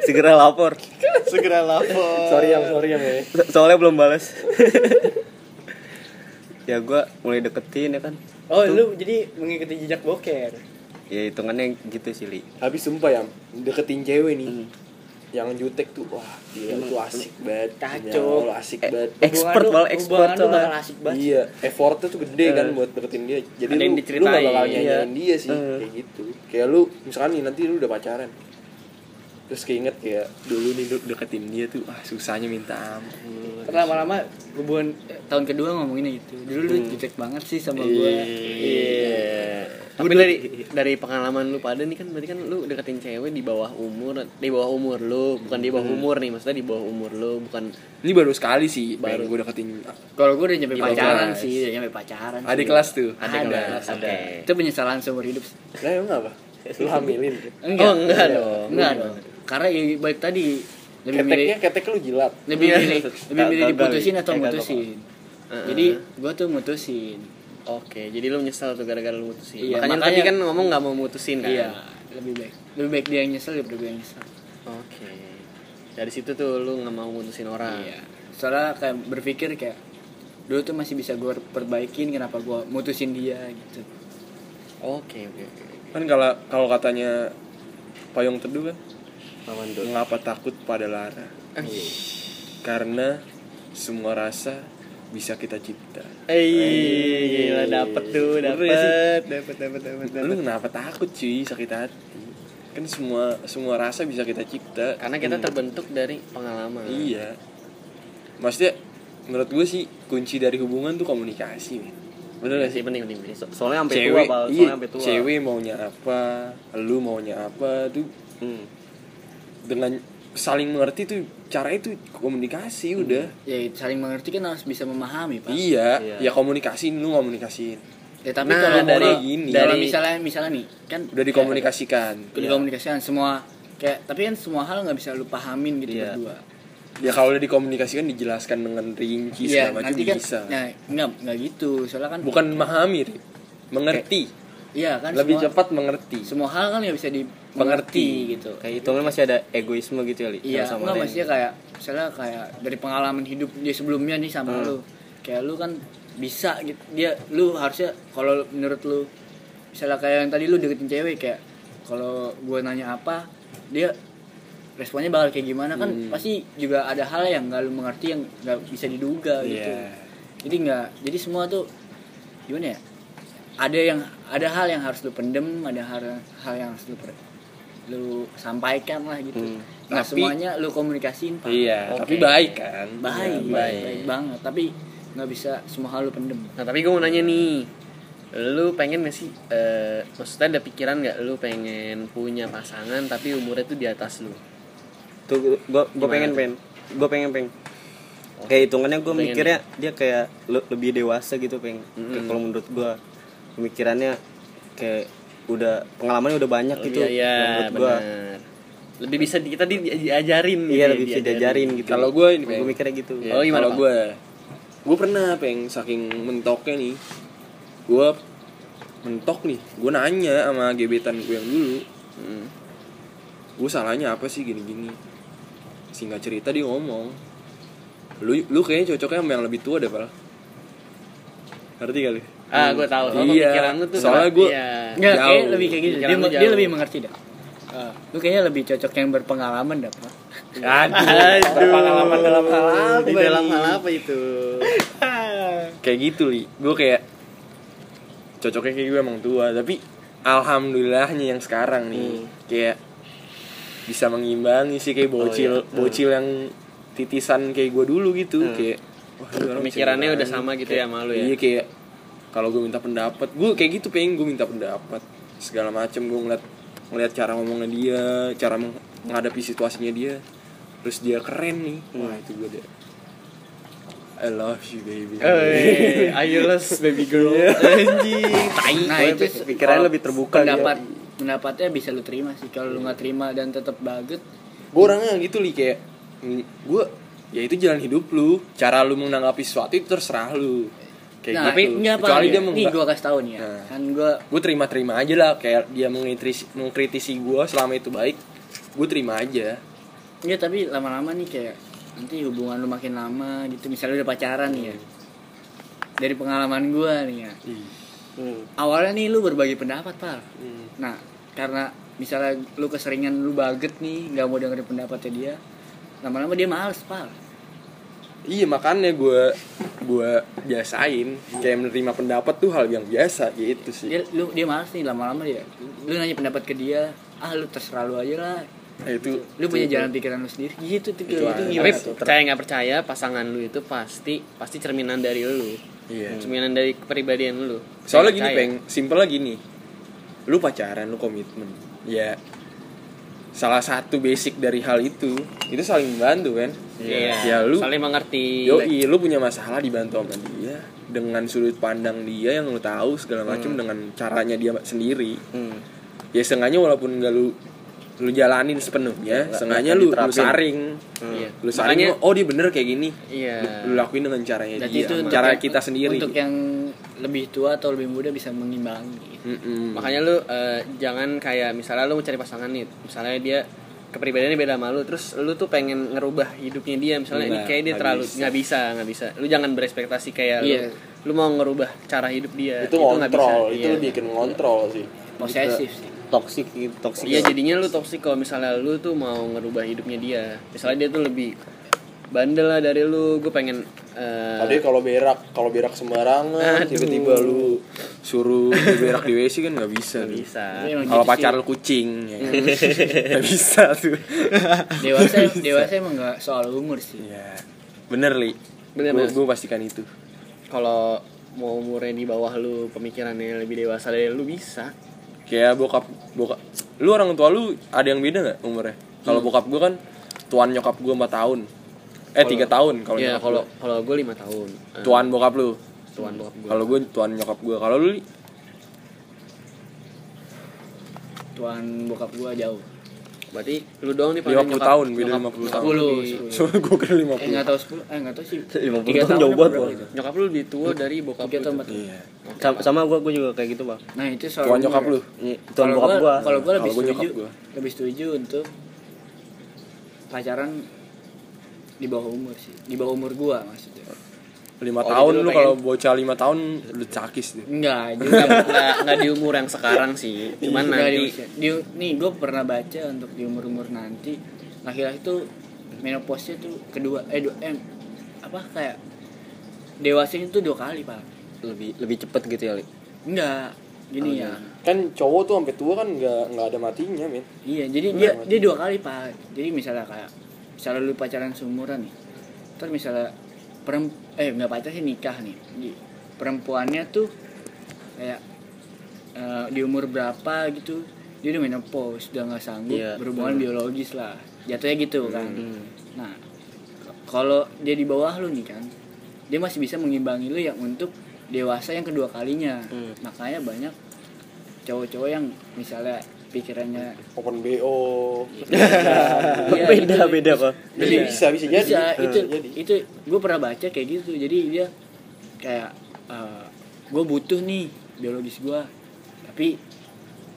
segera lapor. Segera lapor. sorry yang sorry yang ya. So- soalnya belum balas ya gue mulai deketin ya kan. Oh, lu jadi mengikuti jejak boker. ya hitungannya gitu sih li. Habis sumpah ya deketin cewek nih. Hmm. Yang jutek tuh wah gila tuh asik banget Kacau. Asik banget expert bal expert soalnya. bakal asik banget. iya effortnya tuh gede kan buat deketin dia jadi lu lu gak bakal Iya. nyanyiin dia sih Eh. kayak gitu kayak lu misalkan nih nanti lu udah pacaran terus keinget kayak dulu nih deketin dia tuh ah susahnya minta ampun Lama-lama hubungan eh, tahun kedua ngomonginnya gitu. Dulu lu jutek banget sih sama gue. Iya. Tapi dari dari pengalaman lu pada nih kan berarti kan lu deketin cewek di bawah umur, di bawah umur lu, bukan di bawah umur nih, maksudnya di bawah umur lu, bukan ini baru sekali sih Baru. baru gue deketin Kalau gue udah nyampe pacaran kelas. sih, udah nyampe pacaran. adik sih. kelas tuh ada kelas. Oke. Itu penyesalan seumur hidup. sih. nah emang apa lu hamilin Oh, enggak dong. Enggak dong. Karena ya baik tadi lebih milih keteknya ketek lu jilat lebih milih lebih milih diputusin atau Eh, mutusin. Jadi gue tuh mutusin. Oke, jadi lu nyesel tuh gara-gara lu mutusin. Iya, makanya, makanya- tadi kan ngomong nggak mau mutusin kan. Iya, lebih baik. Lebih baik dia yang nyesel daripada gue yang nyesel. Oke. Dari situ tuh lu nggak mau mutusin orang. Iya. Soalnya kayak berpikir kayak dulu tuh masih bisa gue perbaikin kenapa gue mutusin dia gitu. Oke, oke, oke. kan kalau kalau katanya payung teduh kan Lawan tuh mengapa takut pada lara? Karena semua rasa bisa kita cipta. Eh, gila dapet tuh, sih? dapet, dapet, dapet, dapet, lu dapet. kenapa takut cuy? Sakit hati. Kan semua semua rasa bisa kita cipta. Karena kita terbentuk dari pengalaman. iya. Maksudnya menurut gue sih kunci dari hubungan tuh komunikasi men. bener gak sih? penting, penting, penting. So- soalnya sampai tua cewek bal iya. soalnya sampai tua. Cewek maunya apa lu maunya apa tuh. Hmm. Dengan saling mengerti tuh cara itu komunikasi udah Ya saling mengerti kan harus bisa memahami pak. iya Iya. ya komunikasiin lu komunikasiin Ya tapi Nah, kalau dari- kalau- gini. kalau dari- misalnya misalnya nih kan udah dikomunikasikan kayak, dikomunikasikan semua kayak tapi kan semua hal nggak bisa lu pahamin gitu Iya. berdua. ya kalau udah dikomunikasikan dijelaskan dengan rinci Iya segala macam nanti kan bisa nah nggak nggak gitu soalnya kan bukan memahami mengerti iya kan lebih semua, cepat mengerti semua hal kan nggak bisa dimengerti Mengerti. gitu. kayak hitungan masih ada egoisme gitu ya li Iya, sama enggak maksudnya kayak misalnya kayak dari pengalaman hidup dia sebelumnya nih sama Hmm. lu. Kayak lu kan bisa gitu. Dia lu harusnya kalau menurut lu misalnya kayak yang tadi lu deketin cewek kayak kalau gua nanya apa, dia responnya bakal kayak gimana kan Hmm. pasti juga ada hal yang nggak lu mengerti yang nggak bisa diduga gitu. Iya. Jadi nggak jadi semua tuh gimana ya? Ada yang ada hal yang harus lu pendem, ada hal hal yang harus lu per- lu sampaikan lah gitu. Hmm. Nggak Tapi- semuanya lu komunikasiin Pak. iya Oke. tapi baik kan Baik, Iya, baik, baik banget. Tapi nggak bisa semua hal lu pendem. Nah tapi gue mau nanya nih Lu pengen gak sih eh, Maksudnya ada pikiran gak Lu pengen punya pasangan Tapi umurnya tuh di atas lu tuh gua gua Gimana pengen pengen gua pengen pengen kayak hitungannya gua Pengen. mikirnya dia kayak le- lebih dewasa gitu pengen Mm-mm. Kayak kalau menurut gua pemikirannya kayak udah pengalamannya udah banyak gitu Iya iya menurut gua. benar. Lebih bisa di, kita di, diajarin iya gitu, lebih bisa diajarin. gitu. Kalau gua ini, gua Peng. mikirnya gitu. Iya. oh gimana, kalau gue gue pernah peng saking mentoknya nih. Gue mentok nih. Gue nanya sama gebetan gue yang dulu. Hmm. gue salahnya apa sih gini-gini? Singkat cerita dia ngomong lu lu kayaknya cocoknya sama yang lebih tua deh pal. Ngerti lu Ah, gue tahu. Oh, Iya. pemikiran lu tuh Soalnya gua- Iya. Enggak, Jauh. kayak lebih kayak gitu. Dia, Pikiran dia lebih mengerti dah. lu kayaknya lebih cocok yang berpengalaman dah, Pak. Aduh. Pengalaman dalam hal apa Di dalam hal apa itu? kayak gitu li gue kayak cocoknya kayak gue emang tua tapi alhamdulillahnya yang sekarang nih kayak bisa mengimbangi sih kayak bocil iya. bocil yang titisan kayak gue dulu gitu kayak wah, Pemikirannya udah sama gitu Kayak- ya sama lu ya? iya kayak kalau gue minta pendapat gue kayak gitu pengen gue minta pendapat segala macem. Gue ngeliat ngeliat cara ngomongnya dia cara meng- menghadapi situasinya dia. Terus dia keren nih. Wah itu gue deh I love you baby. Eh, ayo les baby girl. Anjing, tai. Nah, itu pik- pikirannya lebih terbuka Pendapat pendapatnya bisa lu terima sih. Kalau lu nggak terima dan tetap baget, gue orangnya gitu li kayak gue ya itu jalan hidup lu. Cara lu menanggapi sesuatu itu terserah lu kayak nah, gitu tapi enggak apa kecuali ya. dia Nih gua kasih tahu nih ya. Nah. Kan gua gue terima-terima aja lah kayak dia mengkritisi mengkritisi gue selama itu baik gue terima aja Enggak, tapi lama-lama nih kayak nanti hubungan lu makin lama gitu. Misalnya udah pacaran nih ya. Dari pengalaman gua nih ya. Hmm. Awalnya nih lu berbagi pendapat, Pak. Hmm. Nah, karena misalnya lu keseringan lu baget nih, nggak mau dengerin pendapatnya dia, lama-lama dia males, Pak. Iya makanya gue gue biasain kayak menerima pendapat tuh hal yang biasa gitu sih Dia lu dia males nih lama-lama dia. Lu nanya pendapat ke dia, ah lu terserah lu aja lah. Nah, itu Lu punya jalan pikiran lu sendiri. Gitu tuh Itu itu, gimana Tapi tuh? percaya nggak percaya pasangan lu itu pasti pasti cerminan dari lu. iya Cerminan dari kepribadian lu. soalnya gini peng simpel lagi nih lu pacaran lu komitmen ya salah satu basic dari hal itu itu saling membantu kan Iya. ya lu saling mengerti. Yoi, lu punya masalah dibantu sama dia dengan sudut pandang dia yang lu tahu segala macam dengan caranya dia sendiri. Hmm. Ya setengahnya walaupun enggak lu lu jalanin sepenuhnya, setengahnya nggak lu, lu saring. Iya. Lu saring Makanya- oh dia bener kayak gini. Iya. Lu, lu lakuin dengan caranya Berarti dia, itu cara yang- kita sendiri. Untuk yang lebih tua atau lebih muda bisa mengimbangi. Mm-mm. Makanya lu eh, jangan kayak misalnya lu mau cari pasangan nih, misalnya dia kepribadiannya beda sama lu, terus lu tuh pengen ngerubah hidupnya dia, misalnya ini Nggak, kayak dia terlalu bisa. nggak bisa, nggak bisa. Lu jangan berespektasi kayak Iya. lu, lu mau ngerubah cara hidup dia. itu ngontrol, bisa. itu Iya. lu bikin ngontrol sih. Posesif sih. toxic gitu toxic Iya jadinya lu toksik kalau misalnya lu tuh mau ngerubah hidupnya dia. Misalnya dia tuh lebih bandel lah dari lu, gue pengen eh, Tadi kalau berak, kalau berak sembarangan, Aduh. tiba-tiba lu suruh berak di WC kan nggak bisa. lu. bisa. Kalau gitu pacar lu kucing, ya kan? nggak bisa tuh. dewasa dewasa emang nggak soal umur sih. Iya, bener li. Bener, Gue pastikan itu. Kalau mau umurnya di bawah lu, pemikirannya lebih dewasa dari lu bisa. Kayak bokap bokap. Lu orang tua lu ada yang beda nggak umurnya? Kalau bokap gue kan tuan nyokap gue 4 tahun. Eh tiga tahun kalau ya kalau gua. kalau gue lima tahun. Eh, tuan bokap lu. tuan bokap gue. Kalau gue tuan nyokap gue. Kalau lu? Tuan bokap gua jauh. Berarti lu doang nih 50 tahun, beda 50 tahun. 10. So gue kira 50. Eh nggak tahu 10, eh nggak tahu sih. 50 Tiga tahun jauh banget, gitu? Nyokap lu lebih tua dari bokap lu. tahun. Iya. sama, sama gue gue juga kayak gitu bang Nah itu soal Tuan nyokap lu. Ini tuan Kalau bokap gue Kalau gua lebih setuju, lebih setuju untuk pacaran di bawah umur sih. Di bawah umur gua maksudnya. 5 Oh, tahun lu kalau bocah 5 tahun lu cakis tuh. Enggak, juga Nggak, nggak, nggak di umur yang sekarang sih. Cuman Nggak di nanti usia- di- nih gue pernah baca untuk di umur umur nanti laki-laki tuh menopause tuh kedua eh, dua, eh apa kayak dewasanya tuh dua kali pak lebih lebih cepet gitu ya Li? enggak gini ya Kan cowok tuh sampai tua kan nggak nggak ada matinya, men. iya jadi dia dia dua kali pak jadi misalnya kayak misalnya lu pacaran seumuran nih terus misalnya perem eh nggak pacar sih nikah nih perempuannya tuh kayak eh, di umur berapa gitu dia udah menopause udah nggak sanggup Iya. berhubungan biologis lah jatuhnya gitu kan Hmm. nah kalau dia di bawah lu nih kan dia masih bisa mengimbangi lu yang untuk dewasa yang kedua kalinya Hmm. makanya banyak cowok-cowok yang misalnya pikirannya Open BO. Iya, beda itu- beda pak Bisa, bisa, bisa jadi. bisa itu Bisa jadi. itu gue pernah baca kayak gitu jadi dia kayak gue butuh nih biologis gue tapi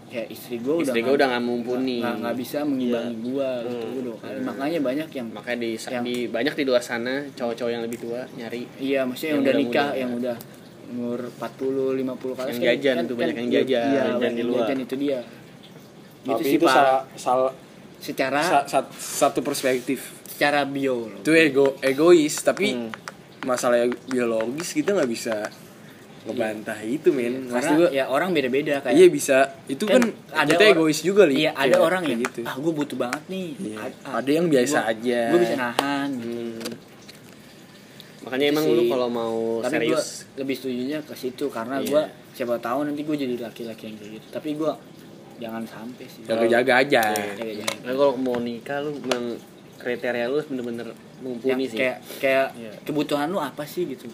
ya istri gue udah Istri gue udah nggak mumpuni. nggak bisa mengimbangi Iya. gue gitu Hmm. dong makanya banyak yang Makanya di, Yang- di banyak di luar sana cowok-cowok yang lebih tua nyari iya maksudnya yang, Yang udah nikah yang udah umur 40 50 kali Yang jajan tuh, banyak yang jajan, iya, jajan banyak di luar. jajan itu dia gitu Tapi sih itu pak salah, salah secara sa- sa- satu perspektif. secara bio Itu ego egois, tapi Hmm. masalah biologis kita nggak bisa ngebantah itu men. Maksud karena gua, ya orang beda-beda kayak iya bisa. Itu kan, kita or- egois juga li. iya ada Kayak- orang yang gitu. ah gue butuh banget nih Iya. A- Ada yang biasa gua- aja. gue bisa nahan Hmm. makanya emang Sih. lu kalau mau tapi gue serius lebih setujunya ke situ karena Iya. gue siapa tahu nanti gue jadi laki-laki yang kayak gitu tapi gue jangan sampai sih Jaga-jaga aja. Jaga-jaga. Nah, kalau mau nikah lu memang kriteria lu bener-bener yang mumpuni sih kayak kayak Iya. kebutuhan lu apa sih gitu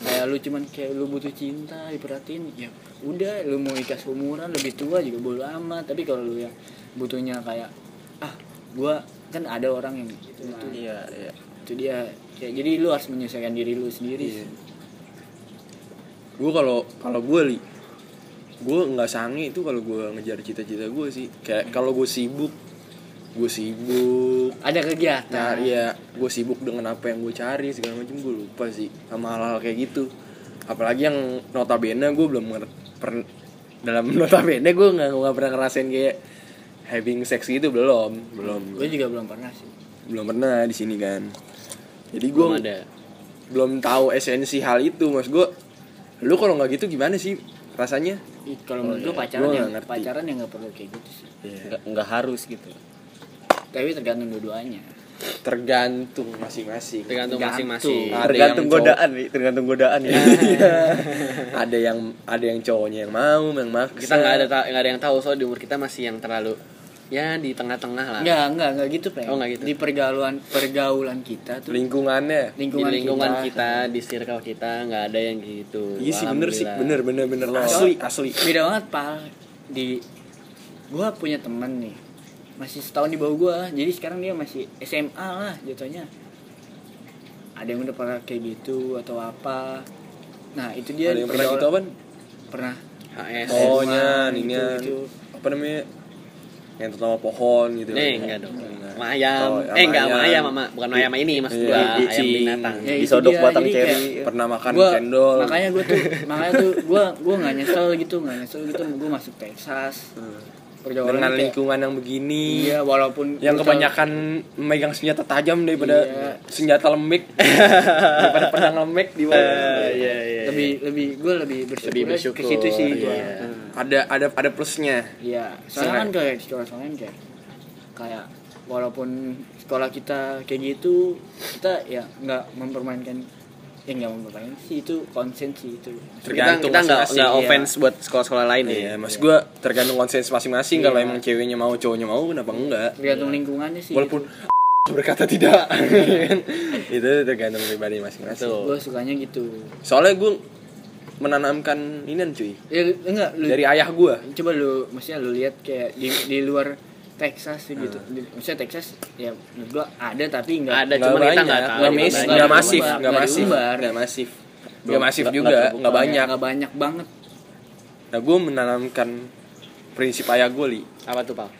kayak lu cuman kayak lu butuh cinta diperhatiin ya udah lu mau nikah seumuran lebih tua juga bodo amat tapi kalau lu yang butuhnya kayak ah gua kan ada orang yang gitu nah, iya iya itu dia ya, jadi lu harus menyesuaikan diri lu sendiri Iya. sih. gue kalau kalau gue li gue nggak sange itu kalau gue ngejar cita-cita gue sih. Kayak kalau gue sibuk gue sibuk. Ada kegiatan. Cari ya gue sibuk dengan apa yang gue cari segala macam gue lupa sih sama hal-hal kayak gitu. Apalagi yang notabene gue belum per- dalam notabene gue nggak nggak pernah ngerasain kayak having sex gitu belum. Belum. Gue juga belum pernah sih. Belum pernah di sini kan. Jadi gue belum ada. belum tahu esensi hal itu. Mas gue lu kalau nggak gitu gimana sih rasanya? Kalau menurut gue iya. pacaran Gua yang pacaran yang nggak perlu kayak gitu sih. Nggak nggak harus gitu. Tapi tergantung dua-duanya. Tergantung masing-masing. Tergantung Gantung. masing-masing. Tergantung godaan nih tergantung godaan ya ada yang ada yang cowoknya yang mau yang maksa. Kita nggak ada nggak ada yang tahu soal di umur kita masih yang terlalu ya di tengah-tengah lah Enggak, enggak, enggak gitu, Pre. Oh, nggak gitu. Di pergaulan pergaulan kita tuh lingkungannya lingkungan, di lingkungan kita, kita, di circle kita nggak ada yang gitu iya sih bener sih bener bener bener Loh. asli asli beda banget, Pal. Di gua punya temen nih. Masih setahun di bawah gua. Jadi sekarang dia masih SMA lah jatuhnya. Ada yang udah pernah kayak gitu atau apa. Nah, itu dia ada yang pernah gitu apa Pernah. HS oh nyan gitu, gitu. apa namanya yang sama pohon gitu Nih, enggak dong. Enggak. Sama ayam. Oh, eh, enggak sama ayam. ayam, Mama. Bukan ayam ini, maksud Iya, gua. Ayam kucing. binatang. Ya, itu disodok batang ceri kayak- pernah makan gua cendol makanya gue tuh makanya tuh gue gue nggak nyesel gitu nggak nyesel gitu gue masuk Texas pergaulan dengan kayak- lingkungan yang begini iya walaupun yang kebanyakan memegang senjata tajam daripada Iya. senjata lembek daripada pedang lembek di bawah Iya, iya. Tahu lebih lebih gue lebih bersyukur, Lebih bersyukur. ke situ sih. Iya. ada ada ada plusnya iya soalnya kan kayak sekolah soalnya kan kayak kayak walaupun sekolah kita kayak gitu kita ya nggak mempermainkan ya nggak mempermainkan sih itu konsen sih itu tergantung kita nggak nggak iya. offense buat sekolah-sekolah lain Iya, ya. mas gue tergantung konsensus masing-masing Iya. kalau emang ceweknya mau cowoknya mau kenapa enggak tergantung lingkungannya sih walaupun berkata tidak. Itu tergantung pribadi masing-masing. Gue sukanya gitu. Soalnya gue menanamkan ini cuy. Ya enggak lu dari ayah gue coba lu maksudnya lu lihat kayak di di luar Texas sih gitu. Di, maksudnya Texas ya menurut gua ada tapi enggak Ada, cuma kita nggak tahu. nggak di mas- mana. nggak Nggak masif diumbar, nggak nggak masif. diumbar. nggak masif. Belum- nggak masif juga. nggak nggak banyak. Enggak banyak banget. nah gue menanamkan prinsip ayah gue li. Apa tuh, Pak?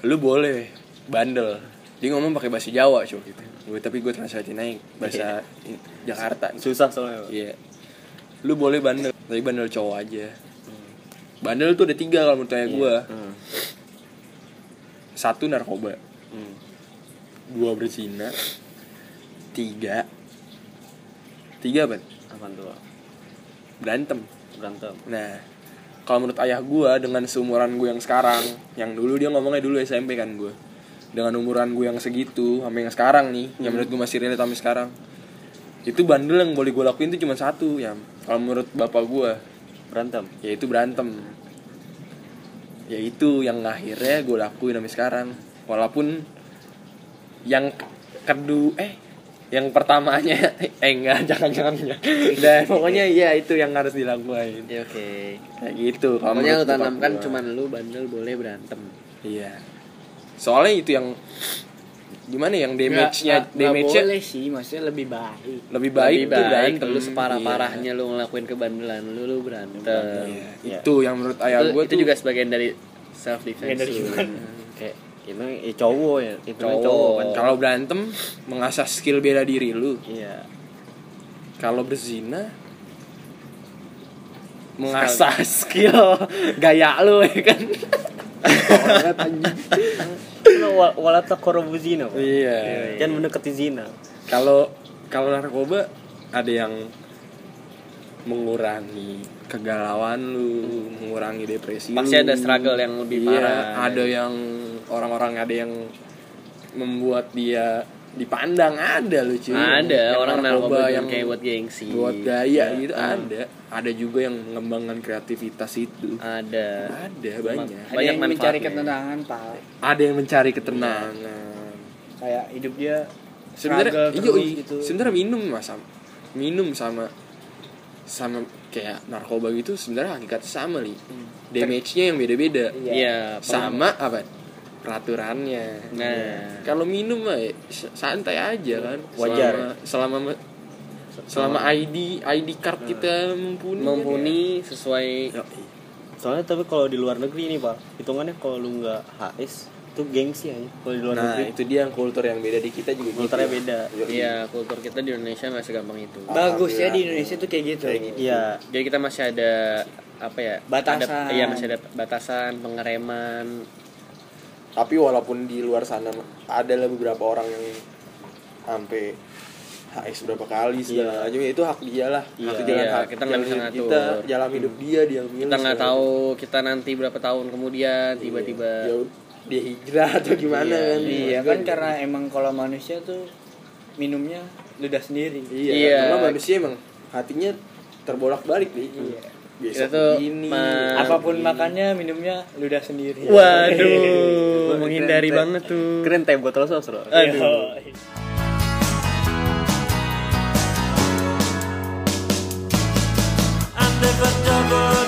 lu boleh bandel dia ngomong pakai bahasa Jawa coba gitu. Gue tapi gue translate naik bahasa i- Jakarta. Susah soalnya iya. Lu boleh bandel tapi bandel cowok aja. Bandel tuh ada tiga kalau menurut ayah gue Hmm. satu narkoba. Hmm. dua berzina. Tiga. Tiga apa? Apaan tuh berantem. Berantem. Nah kalau menurut ayah gue dengan seumuran gue yang sekarang yang dulu dia ngomongnya dulu SMP kan gue dengan umuran gue yang segitu sampai yang sekarang nih yang menurut gue masih relate sampai sekarang. Itu bandel yang boleh gue lakuin itu cuma satu ya. Kalau menurut bapak gue berantem? yaitu berantem. Ya itu yang akhirnya gue lakuin sampai sekarang. Walaupun yang ke- kedu eh yang pertamanya eh enggak jangan jangan udah pokoknya ya itu yang harus dilakuin. Ya, oke. kayak gitu Pokoknya lu tanamkan gua. cuman lu bandel boleh berantem. iya soalnya itu yang gimana yang Nggak- damage-nya nggak- nggak damage-nya boleh sih maksudnya lebih baik lebih baik Lebih tuh baik berantem. lu separah Iya. lu ngelakuin kebandelan lu lu berantem Iya, Iya. itu yang menurut ayah itu, gue itu tuh juga sebagian dari self defense dari gimana? kayak itu ya cowok ya itu kan Cowok. cowok kan kalau berantem mengasah skill bela diri lu iya kalau berzina mengasah skill gaya lu ya kan Wa- wala taqrabu zina iya. Jangan mendekati zina. Kalau kalau narkoba ada yang mengurangi kegalauan lu mengurangi depresi pasti lu. ada struggle yang lebih Iya, parah. ada yang orang-orang ada yang membuat dia dipandang ada lu cuy. Ada Yang orang narkoba yang kayak buat gengsi. buat gaya Iya. gitu ada. Ada juga yang mengembangkan kreativitas itu. Ada. Ada banyak. Ada Banyak yang mencari ketenangan pak. Ada yang mencari ketenangan. Kayak hidup dia sebenarnya iya terus gitu. Sebenarnya minum mas. Sama minum sama sama kayak narkoba gitu sebenarnya hakikatnya sama li. Damage-nya yang beda-beda. Iya. iya sama apa peraturannya Nah. kalau minum mah ya, s- santai aja kan Wajar. selama selama selama ID ID card kita mumpuni mumpuni sesuai ya, soalnya tapi kalau di luar negeri nih pak hitungannya kalau lu nggak HS itu gengsi aja kalau di luar nah negeri itu dia yang kultur yang beda di kita juga Kulturnya gitu. beda. Yoi. Iya, kultur kita di Indonesia masih gampang itu. bagus ya di Indonesia tuh kayak gitu Kayak gitu. iya Jadi kita masih ada apa ya? Batasan. Ada, iya masih ada batasan, pengereman. Tapi walaupun di luar sana ada lah beberapa orang yang sampai HS berapa kali segala macam ya itu hak dia lah Iya. hak jalan Iya, hak kita nggak bisa jalan ngatur. kita jalan hidup dia dia milih Kita nggak tahu kita nanti berapa tahun kemudian tiba-tiba macam. Ya, dia hijrah atau gimana Iya, kan iya kan karena emang kalau manusia tuh minumnya ludah sendiri iya, Iya. karena manusia emang hatinya terbolak balik nih Iya. Besok Itu tuh begini. ma- apa pun makannya minumnya ludah sendiri. Waduh, menghindari Keren, banget tuh. keren teh botol sos bro Aduh. I never double